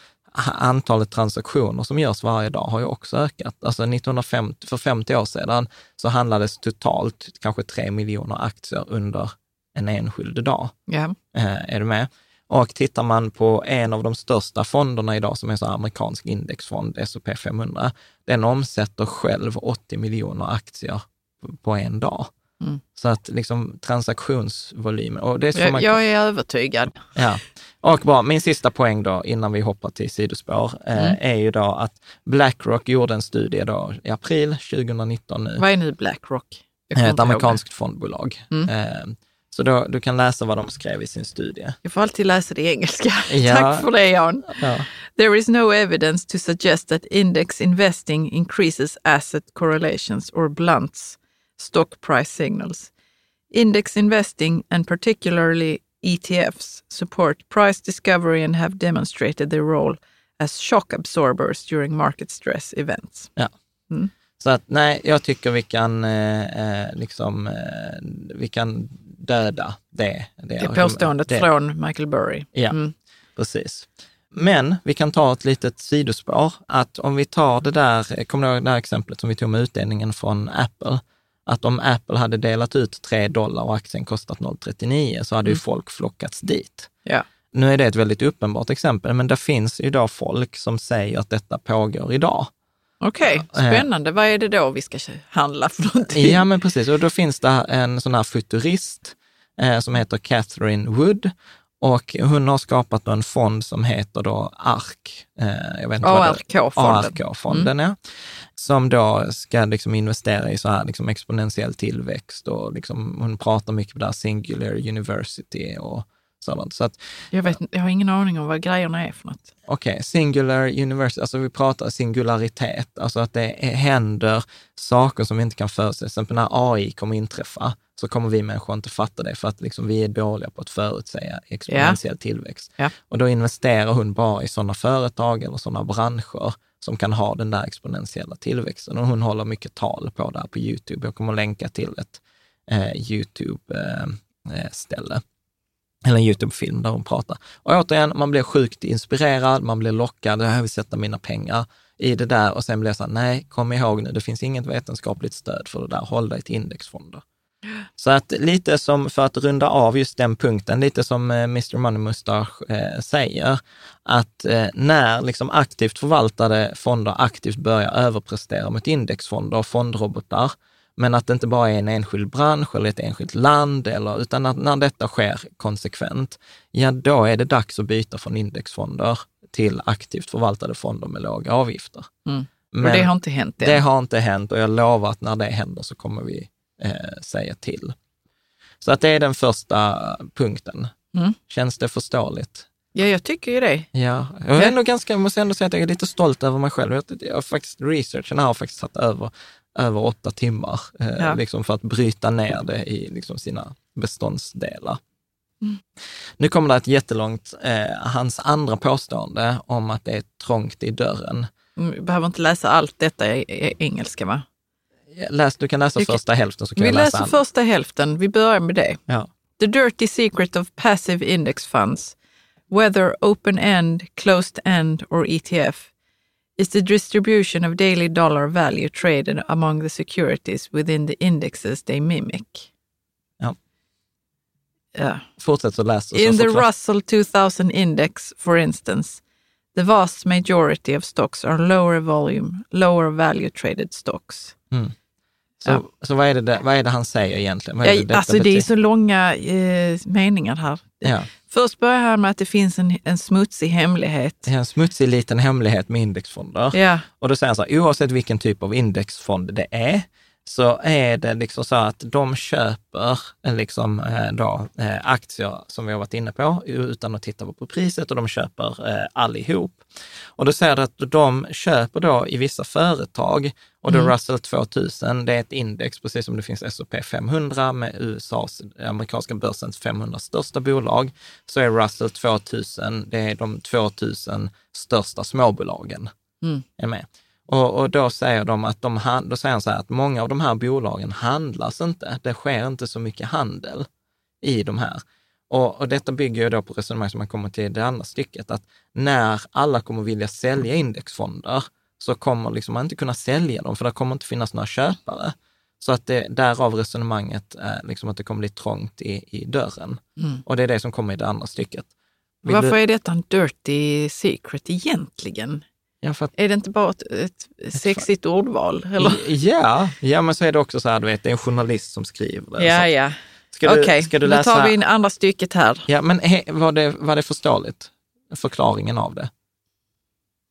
antalet transaktioner som görs varje dag har ju också ökat. Alltså 1950, för 50 år sedan så handlades totalt kanske 3 miljoner aktier under en enskild dag. Ja. Eh, är du med? Och tittar man på en av de största fonderna idag, som är så amerikansk indexfond, S&P 500, den omsätter själv 80 miljoner aktier på- på en dag. Mm. Så att liksom transaktionsvolymen, och det är så Jag, man, jag är övertygad. Ja. Och bra, min sista poäng då, innan vi hoppar till sidospår, eh, Mm. är ju då att Blackrock gjorde en studie då i april 2019 nu. Vad är nu Blackrock? Eh, Ett amerikanskt fondbolag. Mm. Eh, så då, du kan läsa vad de skrev i sin studie. Jag får alltid läsa det i engelska. Ja. Tack för det Jan. Ja. There is no evidence to suggest that index investing increases asset correlations or blunts stock price signals. Index investing and particularly ETFs support price discovery and have demonstrated their role as shock absorbers during market stress events. Så att nej, jag tycker vi kan, eh, eh, liksom, eh, vi kan döda det. Det är påståendet det- från Michael Burry. Ja, Mm. precis. Men vi kan ta ett litet sidospår, att om vi tar det där, kommer du ihåg det här exemplet som vi tog med utdelningen från Apple? Att om Apple hade delat ut 3 dollar och aktien kostat 0,39 så hade ju folk flockats dit. Ja. Nu är det ett väldigt uppenbart exempel, men det finns ju då folk som säger att detta pågår idag. Okej, spännande. Vad är det då vi ska handla för någonting? Ja, men precis. Och då finns det en sån här futurist eh, som heter Catherine Wood och hon har skapat en fond som heter då ARK. Eh, ARK-fonden. ARK-fonden, ja. Som då ska liksom investera i så här liksom exponentiell tillväxt och liksom, hon pratar mycket på det här Singular University och sådant. Så att Jag, vet, jag har ingen aning om vad grejerna är för något. Okej, singular university, alltså vi pratar singularitet, alltså att det händer saker som vi inte kan förutse. Till exempel när AI kommer inträffa, så kommer vi människor inte fatta det för att liksom vi är dåliga på att förutsäga exponentiell tillväxt. Ja. Och då investerar hon bara i sådana företag eller sådana branscher som kan ha den där exponentiella tillväxten. Och hon håller mycket tal på det här på YouTube. Jag kommer att länka till ett eh, YouTube-ställe eller en YouTube-film där hon pratar. Och återigen, man blir sjukt inspirerad, man blir lockad, jag vill sätta mina pengar i det där och sen blir jag så här, nej, kom ihåg nu, det finns inget vetenskapligt stöd för det där, håll dig till indexfonder. Så att lite som, för att runda av just den punkten, lite som eh, Mr Money Mustache eh, säger, att eh, när liksom aktivt förvaltade fonder aktivt börjar överprestera mot indexfonder och fondrobotar, men att det inte bara är en enskild bransch eller ett enskilt land, eller, utan att när detta sker konsekvent, ja då är det dags att byta från indexfonder till aktivt förvaltade fonder med låga avgifter. Mm. Men och det har inte hänt än. det har inte hänt och jag lovar att när det händer så kommer vi eh, säga till. Så att det är den första punkten. Mm. Känns det förståeligt? Ja, jag tycker ju det. Ja, jag är ändå ganska, jag måste ändå säga att jag är lite stolt över mig själv. Jag, jag har faktiskt, researchen här har faktiskt satt över, över åtta timmar eh, Ja. liksom för att bryta ner det i liksom sina beståndsdelar. Mm. Nu kommer det ett jättelångt, eh, hans andra påstående om att det är trångt i dörren. Mm, Vi behöver inte läsa allt detta i, engelska, va? Läs, du kan läsa kan- första hälften så kan Vi jag läsa läser andra. första hälften. Vi börjar med det. Ja. The dirty secret of passive index funds, whether open-end, closed-end or ETF, is the distribution of daily dollar value traded among the securities within the indexes they mimic. Ja. Ja. Fortsätt att läsa. In the. Russell 2000 index, for instance, the vast majority of stocks are lower volume, lower value traded stocks. Så, Ja. så vad, är det, vad är det han säger egentligen? Vad är det alltså det är så långa eh, meningar här. Ja. Först börjar han med att det finns en, en smutsig hemlighet. En smutsig liten hemlighet med indexfonder. Ja, Och då säger han så här, oavsett vilken typ av indexfond det är, så är det liksom så att de köper liksom, eh, då, eh, aktier som vi har varit inne på utan att titta på priset och de köper eh, allihop. Och då säger det att de köper då i vissa företag och då Russell 2000, det är ett index, precis som det finns S&P 500 med USAs, amerikanska börsens 500 största bolag, så är Russell 2000, det är de 2000 största småbolagen är med. Och, och då säger de att de, då säger han så här att många av de här bolagen handlas inte. Det sker inte så mycket handel i de här. Och, och detta bygger ju då på resonemang som man kommer till i det andra stycket, att när alla kommer vilja sälja indexfonder så kommer liksom man inte kunna sälja dem, för det kommer inte finnas några köpare. Så att det, därav resonemanget är liksom att det kommer bli trångt i, i dörren. Och det är det som kommer i det andra stycket. Vill varför du- är detta en dirty secret egentligen? Ja, för att Är det inte bara ett, ett sexigt ordval? Eller? Ja, ja, men så är det också så här, du vet, det är en journalist som skriver det. Ja, ja. Ska Okej, ska du nu tar vi in andra stycket här. Ja, men he, var, det, var det förståeligt? Förklaringen av det?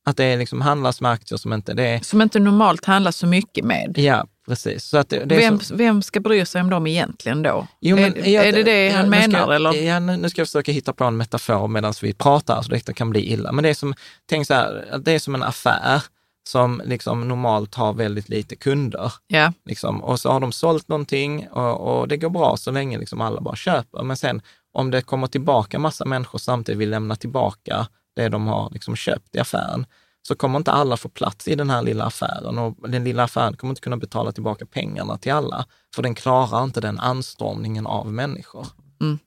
Att det liksom handlas med aktier som inte, det är, Som inte normalt handlas så mycket med. ja, precis. Så att det, det Vem, så, vem ska bry sig om dem egentligen då? Jo, men- är, ja, är det det han menar? jag- eller? Ja, nu, ska jag försöka hitta på en metafor medan vi pratar, så detta kan bli illa. Men det är som, tänk så här, det är som en affär som liksom normalt har väldigt lite kunder. Ja. Liksom. Och så har de sålt någonting och, och det går bra så länge liksom alla bara köper. Men sen om det kommer tillbaka massa människor samtidigt vill lämna tillbaka det de har liksom köpt i affären, så kommer inte alla få plats i den här lilla affären och den lilla affären kommer inte kunna betala tillbaka pengarna till alla, för den klarar inte den anstormningen av människor. Mm.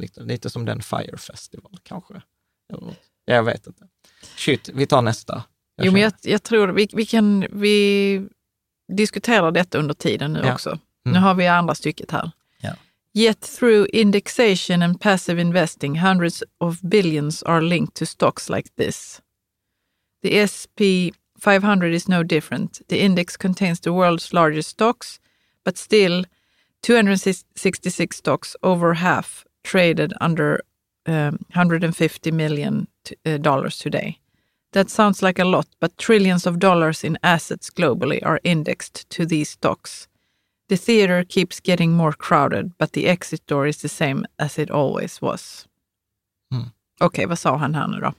Lite, lite som den Fire Festival kanske. Eller. Jag vet inte. Shit, vi tar nästa. Jag Jo, men jag, jag tror vi, vi kan vi diskuterar detta under tiden nu Ja. också. Nu har vi andra stycket här. Ja. Yet through indexation and passive investing, hundreds of billions are linked to stocks like this. The SP 500 is no different. The index contains the world's largest stocks, but still 266 stocks, over half, traded under um, 150 million t- uh, dollars today. That sounds like a lot, but trillions of dollars in assets globally are indexed to these stocks. The theater keeps getting more crowded, but the exit door is the same as it always was. Mm. Okej, vad sa han här nu då?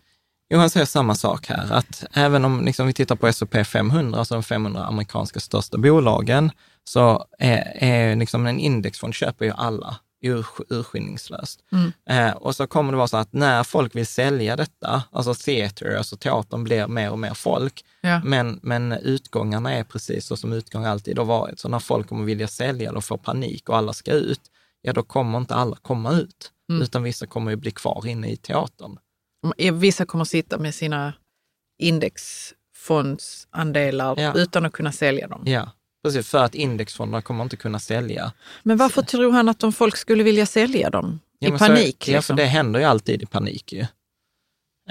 Jo, han säger samma sak här, att även om liksom, vi tittar på S&P 500, alltså de 500 amerikanska största bolagen, så är, är liksom en indexfond köper ju alla ur, urskillningslöst. Eh, och så kommer det vara så att när folk vill sälja detta, alltså theater, alltså teatern blir mer och mer folk, Ja. men, men utgångarna är precis så som utgång alltid har varit. Så när folk kommer vilja sälja och får panik och alla ska ut, ja då kommer inte alla komma ut, utan vissa kommer ju bli kvar inne i teatern. Vissa kommer sitta med sina indexfondsandelar Ja. utan att kunna sälja dem. Ja, precis. För att indexfonderna kommer inte kunna sälja. Men varför tror han att de folk skulle vilja sälja dem? Ja, I men så- panik? Ja, för liksom. det händer ju alltid i panik ju.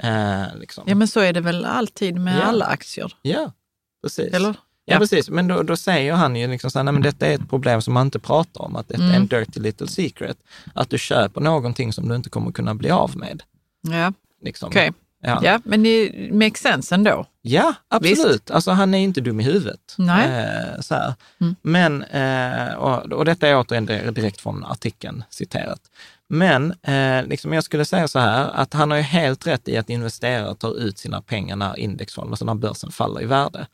Eh, liksom. ja, men så är det väl alltid med Ja. alla aktier? Ja, precis. Eller? Ja, Ja. precis. Men då, då säger han ju liksom så här, nej men detta är ett problem som man inte pratar om, att detta är en dirty little secret. Att du köper någonting som du inte kommer kunna bli av med. Ja, Liksom. okej. Ja. Ja, men det makes sense ändå. Ja, absolut. Alltså han är inte dum i huvudet. Nej. Eh, så här. Men, eh, och, och detta är återigen direkt från artikeln citerat. Men eh, liksom jag skulle säga så här, att han har ju helt rätt i att investerare tar ut sina pengar när indexfonder, alltså när börsen faller i värde.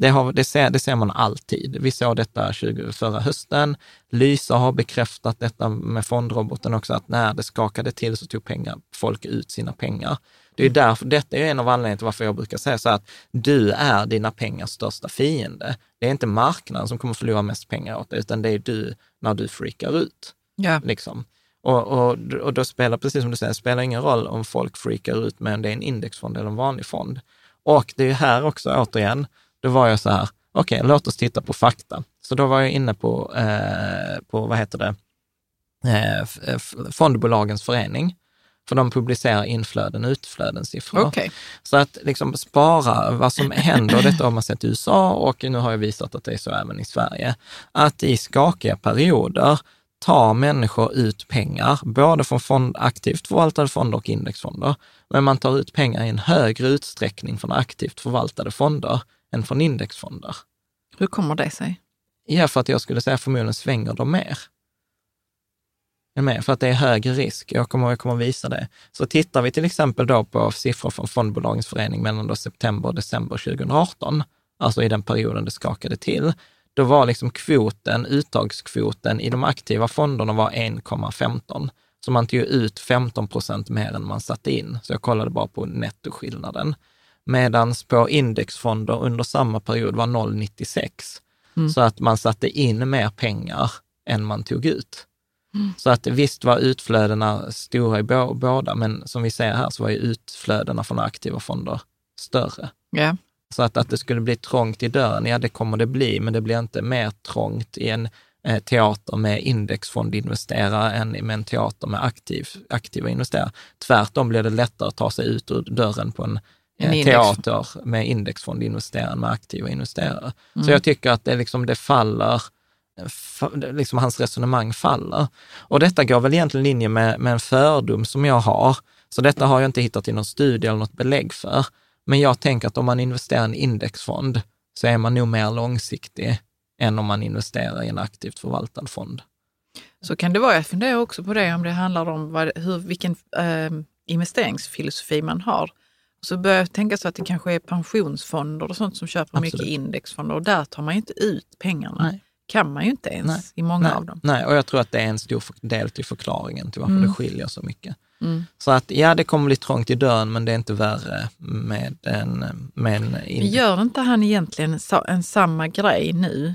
Det, har, det, ser, det ser man alltid. Vi såg detta 20, förra hösten. Lysa har bekräftat detta med fondroboten också, att när det skakade till så tog pengar, folk ut sina pengar. Det är därför, detta är en av anledningarna till varför jag brukar säga så här att du är dina pengars största fiende. Det är inte marknaden som kommer förlora mest pengar åt dig, utan det är du när du freakar ut. Ja. Liksom. Och, och, och då spelar, precis som du säger, spelar ingen roll om folk freakar ut med om det är en indexfond eller en vanlig fond. Och det är här också återigen, då var jag så här, okej, låt oss titta på fakta. Så då var jag inne på, eh, på vad heter det, eh, fondbolagens förening. För de publicerar inflöden och utflödenssiffror. Okej. Så att liksom spara vad som händer, detta har man sett i USA och nu har jag visat att det är så även i Sverige, att i skakiga perioder tar människor ut pengar, både från fond, aktivt förvaltade fonder och indexfonder, men man tar ut pengar i en högre utsträckning från aktivt förvaltade fonder än från indexfonder. Hur kommer det sig? Ja, för att jag skulle säga förmodligen svänger de mer. Med? För att det är högre risk. Jag kommer, jag kommer visa det. Så tittar vi till exempel då på siffror från Fondbolagens förening mellan då september och december 2018, alltså i den perioden det skakade till, då var liksom kvoten, uttagskvoten i de aktiva fonderna var 1,15. Så man tog ut 15 procent mer än man satte in. Så jag kollade bara på nettoskillnaden. Medan på indexfonder under samma period var 0,96. Så att man satte in mer pengar än man tog ut. Så att visst var utflödena stora i bå- båda, men som vi ser här så var ju utflödena från aktiva fonder större. Ja. Så att, att det skulle bli trångt i dörren, ja det kommer det bli, men det blir inte mer trångt i en eh, teater med indexfondinvesterare än med en teater med aktiv, aktiva investerare. Tvärtom blir det lättare att ta sig ut ur dörren på en, En teater med indexfondinvesterare med aktiva investerare. Så jag tycker att det, liksom, det faller, fa- liksom hans resonemang faller. Och detta går väl egentligen i linje med, med en fördom som jag har. Så detta har jag inte hittat i någon studie eller något belägg för. Men jag tänker att om man investerar i en indexfond så är man nog mer långsiktig än om man investerar i en aktivt förvaltad fond. Så kan det vara. Jag funderar också på det om det handlar om vad, hur, vilken eh, investeringsfilosofi man har. Så börjar jag tänka så att det kanske är pensionsfonder och sånt som köper mycket Absolut. indexfonder och där tar man ju inte ut pengarna. Nej. kan man ju inte ens Nej. i många nej, av dem. Nej, och jag tror att det är en stor del till förklaringen till varför Mm. det skiljer så mycket. Mm. Så att ja, det kommer bli trångt i dörren, men det är inte värre med en, med en in- Gör inte han egentligen en samma grej nu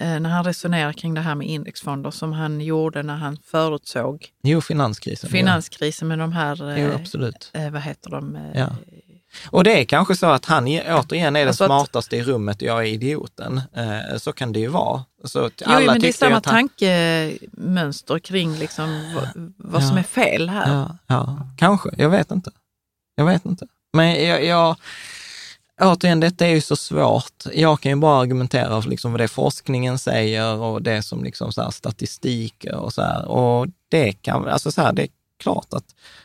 när han resonerar kring det här med indexfonder som han gjorde när han förutsåg Jo, finanskrisen. finanskrisen med de här, Ja, jo, eh, absolut. eh, vad heter de? Eh, Ja. Och det är kanske så att han återigen är den Alltså att- smartaste i rummet och jag är idioten. Eh, så kan det ju vara. Så att Jo, men det är samma att han- tankemönster kring liksom vad, vad som Ja. är fel här. Ja, ja, kanske. Jag vet inte. Jag vet inte. Men jag, jag, återigen, detta är ju så svårt. Jag kan ju bara argumentera för liksom vad det forskningen säger och det som liksom så här statistiker och så här. Och det kan, alltså så här, det är klart att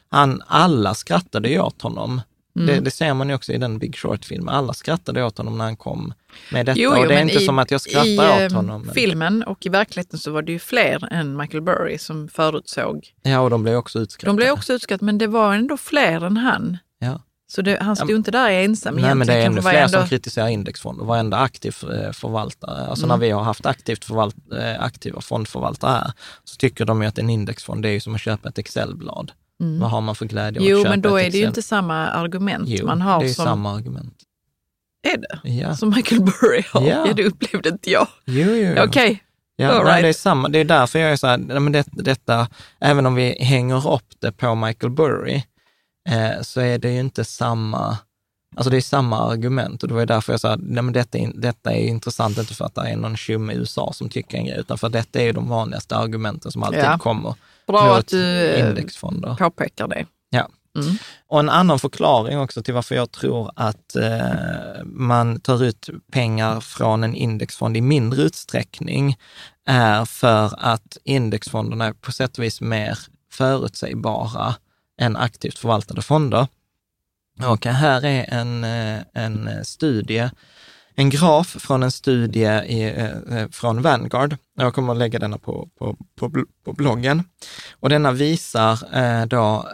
han, alla skrattade ju åt honom. Mm. Det, det ser man ju också i den Big Short-filmen. Alla skrattade åt honom när han kom med detta. Jo, och jo, det är inte i, som att jag i skrattar åt eh, honom. Men, filmen och i verkligheten så var det ju fler än Michael Burry som förutsåg. ja, och de blev också utskrattade. De blev också utskattade, men det var ändå fler än han. Ja. Så det, han stod inte där ensam Nej, men det är ännu fler ändå- som kritiserar indexfonder. Varenda aktiv eh, förvaltare, alltså Mm. när vi har haft aktivt förvalt, eh, aktiva fondförvaltare här, så tycker de ju att en indexfond, det är ju som att köpa ett Excelblad. Vad har man för glädje av Mm. Jo, att köpa men då är det ju inte samma argument Jo, man har det är som... samma argument. Är det? Ja. Som Michael Burry har? Ja. Ja. det upplevde inte jag. Jo, jo, jo. Okej. Ja, All right. det är samma. Det är därför jag är så här, men det, detta, även om vi hänger upp det på Michael Burry, eh, så är det ju inte samma, alltså det är samma argument. Och det var ju därför jag sa, nej men detta, är- detta är intressant, inte för att det är någon tjomme i USA som tycker en grej, utan för att detta är ju de vanligaste argumenten som alltid Ja. kommer Bra mot att du eh, indexfonder. påpekar det. Ja. Och en annan förklaring också till varför jag tror att eh, man tar ut pengar från en indexfond i mindre utsträckning är för att indexfonderna är på sätt och vis mer förutsägbara än aktivt förvaltade fonder. Och här är en, eh, en studie, en graf från en studie i, eh, eh, från Vanguard. Jag kommer att lägga denna på, på, på, på bloggen. Och denna visar då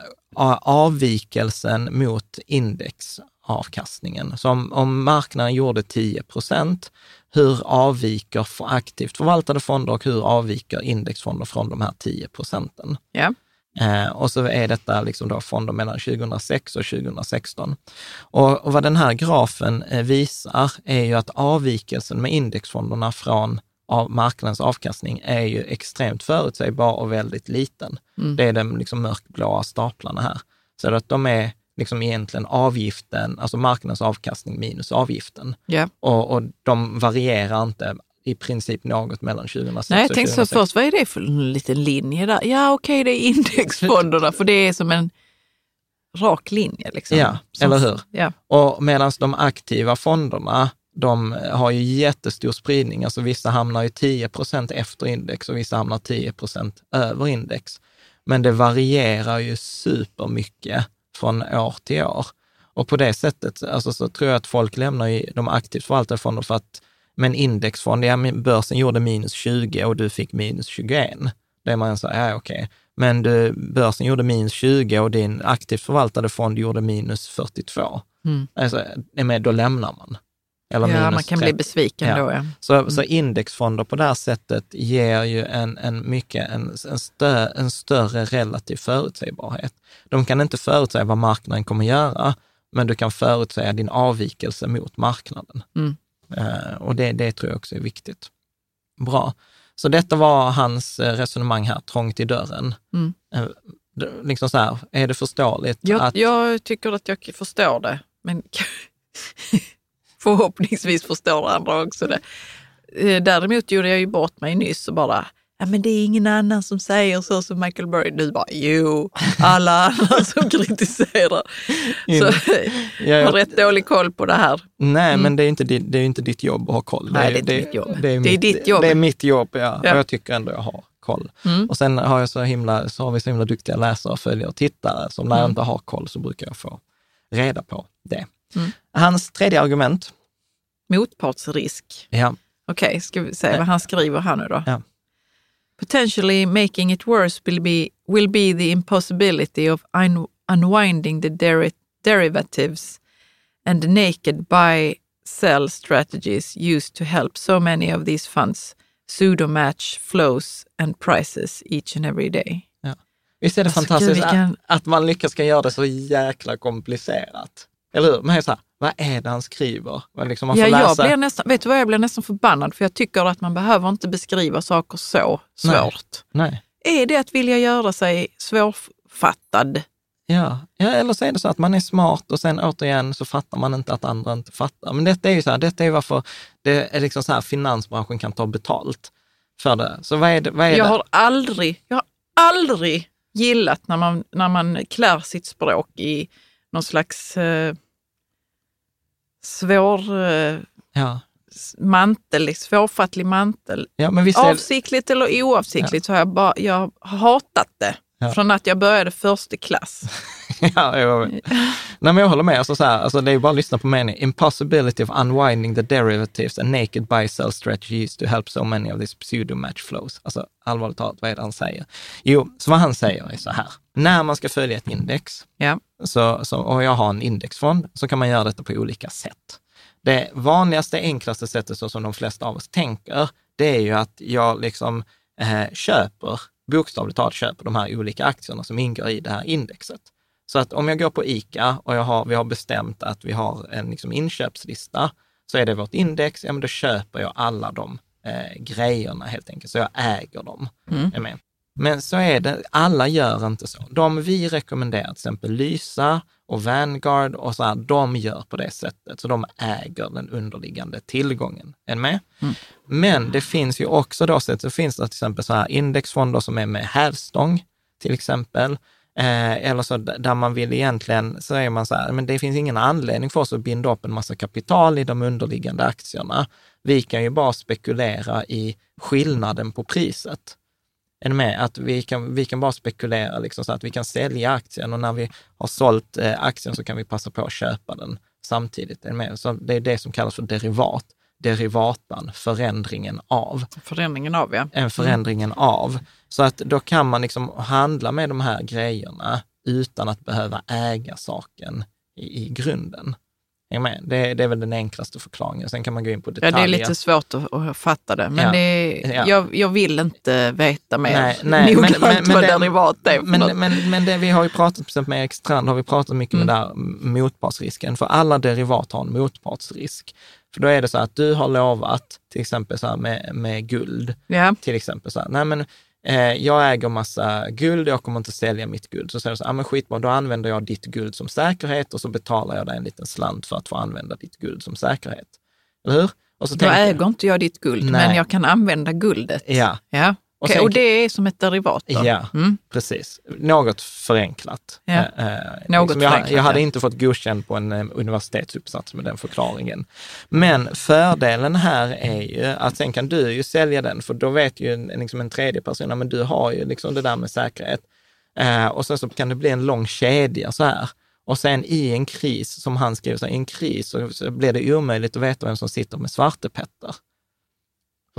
avvikelsen mot indexavkastningen. Så om, om marknaden gjorde 10 procent, hur avviker aktivt förvaltade fonder och hur avviker indexfonder från de här 10 procenten? Ja. Eh, och så är detta liksom då fonder mellan 2006 och 2016. Och, och vad den här grafen eh, visar är ju att avvikelsen med indexfonderna från av marknadens avkastning är ju extremt förutsägbar och väldigt liten. Mm. Det är de liksom mörkblåa staplarna här. Så att de är liksom egentligen avgiften, alltså marknadens avkastning minus avgiften. Ja. Och, och de varierar inte i princip något mellan 2006 Nej, jag och tänkte så 2006. först, vad är det för en liten linje där? Ja, okej, det är indexfonderna, för det är som en rak linje. Liksom. Ja, Som- eller hur? Ja. Och medan de aktiva fonderna, de har ju jättestor spridning. Alltså vissa hamnar ju 10 procent efter index och vissa hamnar 10 procent över index. Men det varierar ju supermycket från år till år. Och på det sättet alltså, så tror jag att folk lämnar ju de aktivt förvaltade fonderna för att med en indexfond, ja, men börsen gjorde minus 20 och du fick minus 21. Det är man så ja okej. Men du, börsen gjorde minus 20 och din aktivt förvaltade fond gjorde minus 42. Mm. Alltså, med, då lämnar man. Eller ja, man kan bli 30. besviken Ja. då. Ja. Så, så indexfonder på det här sättet ger ju en, en, mycket, en, en, stö, en större relativ förutsägbarhet. De kan inte förutsäga vad marknaden kommer göra, men du kan förutsäga din avvikelse mot marknaden. Mm. Eh, och det, det tror jag också är viktigt. Bra. Så detta var hans eh, resonemang här, trångt i dörren. Mm. Eh, liksom så här, är det förståeligt Jag, att... jag tycker att jag förstår det, men förhoppningsvis förstår andra också det. Däremot gjorde jag ju bort mig nyss och bara, ja men det är ingen annan som säger så som Michael Burry. Du bara, jo, alla andra som kritiserar. Så Ja, jag har jag- rätt dålig koll på det här. Nej, men det är inte det är inte ditt jobb att ha koll. Mm. Nej, det är inte mitt jobb. Det är mitt, ditt jobb. Det är mitt jobb, ja. Ja. Och jag tycker ändå jag har koll. Mm. Och sen har, jag så himla, så har vi så himla duktiga läsare, följare och tittare, så när jag Mm. inte har koll så brukar jag få reda på det. Mm. Hans tredje argument, Motpartsrisk. ja, Okej, ska vi se vad han skriver här nu då. Ja. Potentially making it worse will be, will be the impossibility of un, unwinding the deri derivatives and the naked buy sell strategies used to help so many of these funds pseudo match flows and prices each and every day. visst är det Alltså, fantastiskt vilken- att, att man lyckas ska göra det så jäkla komplicerat. Eller hur? Man är så här, vad är det han skriver? Liksom man får Ja, jag läsa. blir nästan, vet du vad, jag blir nästan förbannad för jag tycker att man behöver inte beskriva saker så Nej. svårt. Nej. Är det att vilja göra sig svårfattad? Ja. ja, eller så är det så att man är smart och sen återigen så fattar man inte att andra inte fattar. Men detta är ju så här, detta är varför det är liksom så här finansbranschen kan ta betalt för det. Så vad är det? Vad är Jag det? har aldrig, jag har aldrig gillat när man, när man klär sitt språk i någon slags eh, svår eh, Ja. mantel, svårfattlig mantel. ja, Avsiktligt eller oavsiktligt så har jag, bara, jag har hatat det. Ja. Från att jag började första klass. ja, jag, nej, men jag håller med. Alltså, så här, alltså, det är bara att lyssna på meningen. Impossibility of unwinding the derivatives and naked buy sell strategies to help so many of these pseudo match flows. Alltså allvarligt talat, vad är det han säger? Jo, så vad han säger är så här. När man ska följa ett index, Ja. så, så, och jag har en indexfond, så kan man göra detta på olika sätt. Det vanligaste, enklaste sättet, så som de flesta av oss tänker, det är ju att jag liksom eh, köper, bokstavligt talat köper de här olika aktierna som ingår i det här indexet. Så att om jag går på ICA och jag har, vi har bestämt att vi har en liksom inköpslista, så är det vårt index, ja men då köper jag alla de eh, grejerna helt enkelt, så jag äger dem. Med. Men så är det, alla gör inte så. De vi rekommenderar, till exempel Lysa och Vanguard och så här, de gör på det sättet. Så de äger den underliggande tillgången. Är med? Men det finns ju också då så finns det till exempel så här indexfonder som är med hävstång, till exempel. Eh, eller så där man vill egentligen, så är man så här, men det finns ingen anledning för oss att binda upp en massa kapital i de underliggande aktierna. Vi kan ju bara spekulera i skillnaden på priset. Är ni med? Att vi kan, vi kan bara spekulera liksom så att vi kan sälja aktien och när vi har sålt eh, aktien så kan vi passa på att köpa den samtidigt. Är ni med? Så det är det som kallas för derivat. Derivatan, förändringen av. Förändringen av, ja. En förändringen av. Så att då kan man liksom handla med de här grejerna utan att behöva äga saken i, i grunden. Är med? Det, det är väl den enklaste förklaringen. Sen kan man gå in på detaljer. Ja, det är lite svårt att, att fatta det, men Ja. det, Ja. jag, jag vill inte veta mer Nej, nej, men- noggrant men- men vad det- derivat är Men, något. men, men det, vi har ju pratat, till exempel med Erik Strand, har vi pratat mycket Mm. med där motpartsrisken. För alla derivat har en motpartsrisk. För då är det så att du har lovat, till exempel så med, med guld, Ja, till exempel så här, nej men eh, jag äger massa guld, jag kommer inte sälja mitt guld. Så säger du så här, ah, men skitbra, då använder jag ditt guld som säkerhet och så betalar jag dig en liten slant för att få använda ditt guld som säkerhet. Eller hur? Och så då tänker jag- äger inte jag ditt guld, Nej. men jag kan använda guldet. Ja, Ja. Och sen- och det är som ett derivat då? Ja, Mm. precis. Något förenklat. Ja. Eh, eh, Något liksom jag, förenklat, jag hade ja. inte fått godkänt på en eh, universitetsuppsats med den förklaringen. Men fördelen här är ju att sen kan du ju sälja den, för då vet ju en, liksom en tredje person, men du har ju liksom det där med säkerhet. Eh, och sen så kan det bli en lång kedja så här. Och sen i en kris, som han skriver, så här, i en kris så, så blir det omöjligt att veta vem som sitter med Svarte Petter.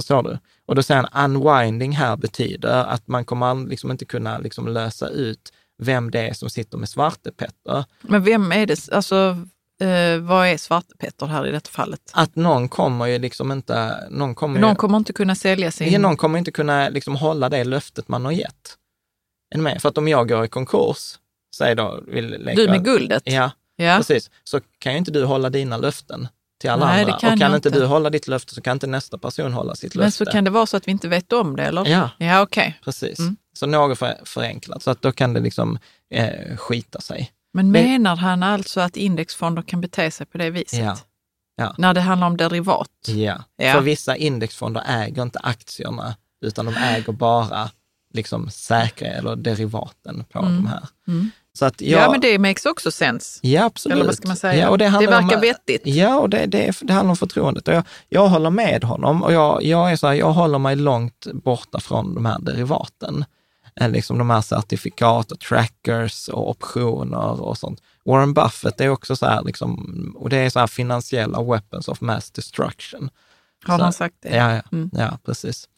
Förstår du? Och då säger han unwinding här betyder att man kommer liksom inte kunna liksom lösa ut vem det är som sitter med Svarte Petter. Men vem är det, alltså eh, vad är Svarte Petter här i detta fallet? Att någon kommer ju liksom inte, någon kommer, Någon ju, kommer inte kunna sälja sin... ja, någon kommer inte kunna liksom hålla det löftet man har gett. Är med? För att om jag går i konkurs, säg då, vill leka, Du med guldet? Ja, Ja. precis. Så kan ju inte du hålla dina löften till alla Nej, andra. kan och kan inte du hålla ditt löfte så kan inte nästa person hålla sitt löfte. Men så kan det vara så att vi inte vet om det, eller? Ja. Ja, okej. Precis. Mm. Så något för, förenklat, så att då kan det liksom eh, skita sig. Men Men- menar han alltså att indexfonder kan bete sig på det viset? Ja. Ja. När det handlar om derivat? Ja. Ja. För vissa indexfonder äger inte aktierna, utan de äger bara liksom säkra eller derivaten på de här. Mm. Så att Ja, jag, men det makes också sense. Ja, absolut. Eller vad ska man säga? Ja, och det, Det verkar om, vettigt. Ja, och det, det, det handlar om förtroendet. Och jag, jag håller med honom och jag, jag är så här, jag håller mig långt borta från de här derivaten. Eh, Liksom de här certifikat och trackers och optioner och sånt. Warren Buffett är också så här, liksom, och det är så här finansiella weapons of mass destruction. Har Så- han sagt det? Ja, ja, Mm. ja precis.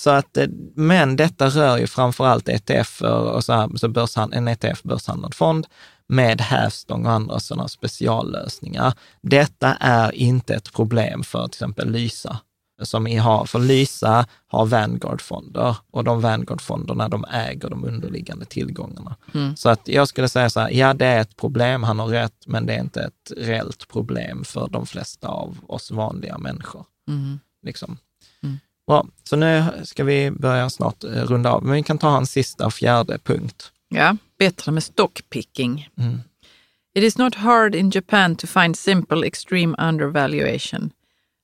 Så att, eh, men detta rör ju framför allt ETF och så, här, så börshan, en ETF, börshandlad fond, med hävstång och andra sådana speciallösningar. Detta är inte ett problem för till exempel Lysa, som har, för Lysa har Vanguard-fonder och de Vanguard-fonderna, de äger de underliggande tillgångarna. Mm. Så att jag skulle säga så här, ja det är ett problem, han har rätt, men det är inte ett reellt problem för de flesta av oss vanliga människor. Mm. Liksom. Mm. Bra, så nu ska vi börja snart eh, runda av, men vi kan ta hans sista och fjärde punkt. Ja, bättre med stockpicking. Mm. It is not hard in Japan to find simple extreme undervaluation.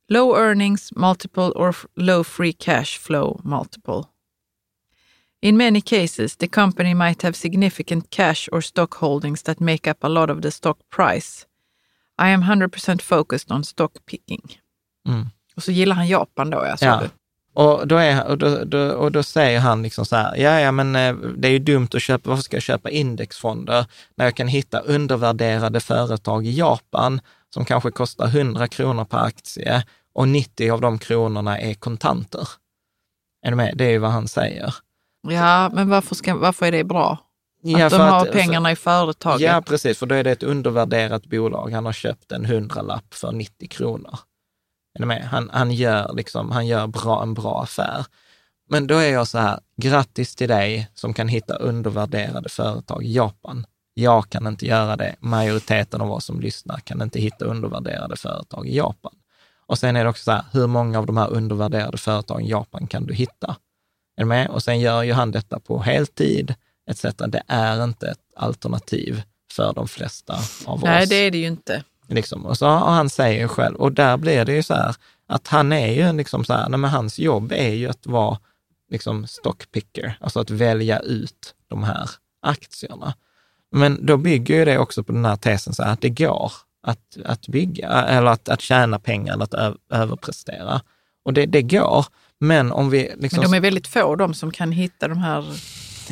Low earnings multiple or low free cash flow multiple. In many cases, the company might have significant cash or stock holdings that make up a lot of the stock price. I am 100% focused on stock picking. Mm. Och så gillar han Japan då, Ja. du. Och då, är, och, då, då, och då säger han liksom så här, ja, ja men eh, det är ju dumt att köpa, varför ska jag köpa indexfonder när jag kan hitta undervärderade företag i Japan som kanske kostar 100 kronor per aktie och 90 av de kronorna är kontanter. Är du med? Det är ju vad han säger. Ja, men varför, ska, varför är det bra? Ja, att de för har att- pengarna i företaget? Ja, precis, för då är det ett undervärderat bolag. Han har köpt en hundralapp för 90 kronor. Han, han gör, liksom, han gör bra, en bra affär. Men då är jag så här, grattis till dig som kan hitta undervärderade företag i Japan. Jag kan inte göra det. Majoriteten av oss som lyssnar kan inte hitta undervärderade företag i Japan. Och sen är det också så här, hur många av de här undervärderade företagen i Japan kan du hitta? Är du med? Och sen gör ju han detta på heltid, etc. Det är inte ett alternativ för de flesta av Nej, oss. det är det ju inte. Liksom. Och så och han säger ju själv, och där blir det ju så här, att han är ju liksom så här, nej men hans jobb är ju att vara liksom stockpicker, alltså att välja ut de här aktierna. Men då bygger ju det också på den här tesen så här, att det går att, att bygga, eller att, att tjäna pengar eller att ö, överprestera. Och det, det går, men om vi... Liksom, men de är väldigt få de som kan hitta de här...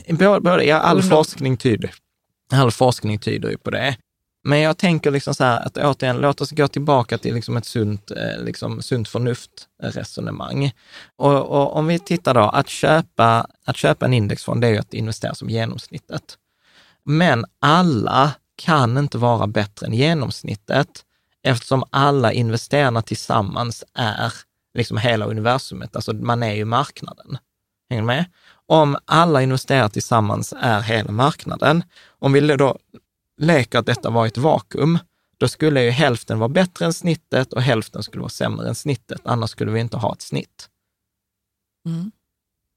Både, både, ja, all, forskning tyder, all forskning tyder ju på det. Men jag tänker liksom så här att återigen, låt oss gå tillbaka till liksom ett sunt, eh, liksom sunt förnuft-resonemang. Och, och om vi tittar då, att köpa, att köpa en indexfond, det är ju att investera som genomsnittet. Men alla kan inte vara bättre än genomsnittet eftersom alla investerarna tillsammans är liksom hela universumet. Alltså man är ju marknaden. Hänger du med? Om alla investerar tillsammans är hela marknaden, om vi då leker att detta var ett vakuum, då skulle ju hälften vara bättre än snittet och hälften skulle vara sämre än snittet. Annars skulle vi inte ha ett snitt. Mm.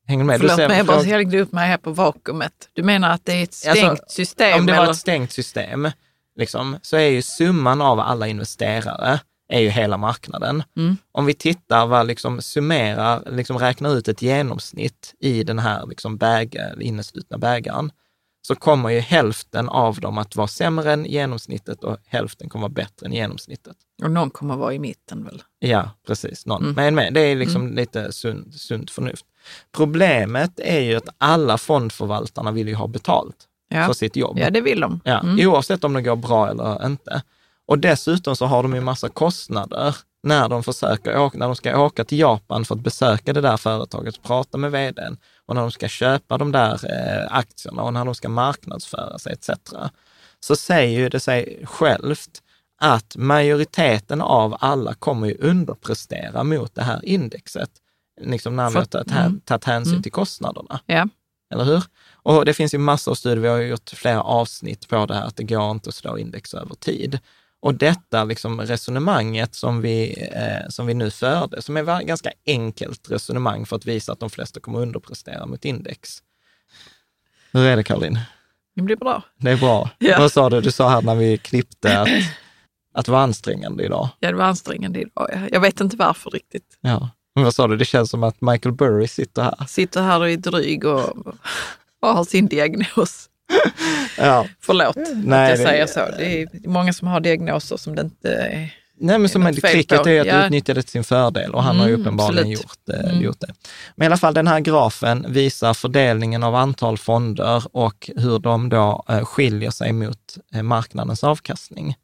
Hänger med? Förlåt mig, jag bara hängde upp mig här på vakuumet. Du menar att det är ett stängt Alltså, system? Om det var eller? ett stängt system, liksom, så är ju summan av alla investerare är ju hela marknaden. Mm. Om vi tittar vad liksom summerar, liksom räknar ut ett genomsnitt i den här liksom bäg, inneslutna bägaren, så kommer ju hälften av dem att vara sämre än genomsnittet och hälften kommer vara bättre än genomsnittet. Och någon kommer vara i mitten väl? Ja, precis. Någon. Mm. Men, men det är liksom lite sunt, sunt förnuft. Problemet är ju att alla fondförvaltarna vill ju ha betalt Ja, för sitt jobb. ja det vill de. Ja, Mm. Oavsett om det går bra eller inte. Och dessutom så har de ju massa kostnader när de försöker åka, när de ska åka till Japan för att besöka det där företaget, prata med vdn och när de ska köpa de där eh, aktierna och när de ska marknadsföra sig etc. Så säger det sig självt att majoriteten av alla kommer ju underprestera mot det här indexet, liksom när För- har tagit, mm. tagit hänsyn Mm. till kostnaderna. Ja. Eller hur? Och det finns ju massor av studier, vi har gjort flera avsnitt på det här, att det går inte att slå index över tid. Och detta liksom resonemanget som vi, eh, som vi nu förde, som är ett ganska enkelt resonemang för att visa att de flesta kommer underprestera mot index. Hur är det Caroline? Det blir bra. Det är bra. Ja. Vad sa du? Du sa här när vi klippte att, att det var ansträngande idag. Ja, det var ansträngande idag. ja. Jag vet inte varför riktigt. Ja. Men vad sa du? Det känns som att Michael Burry sitter här. Sitter här och är dryg och, och har sin diagnos. Ja. Förlåt Nej, att jag det- säger så. Det är många som har diagnoser som det inte är. Nej, men som cricket på. är att Ja. utnyttja det till sin fördel och han har ju Mm, uppenbarligen gjort, eh, Mm. gjort det. Men i alla fall, den här grafen visar fördelningen av antal fonder och hur de då eh, skiljer sig mot eh, marknadens avkastning.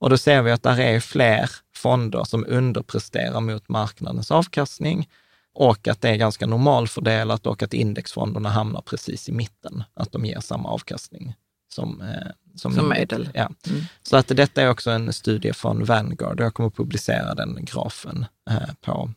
Och då ser vi att där är fler fonder som underpresterar mot marknadens avkastning och att det är ganska normalfördelat och att indexfonderna hamnar precis i mitten, att de ger samma avkastning som, eh, som, Som medel. Ja. Mm. Så att detta är också en studie från Vanguard. Jag kommer att publicera den grafen eh, på,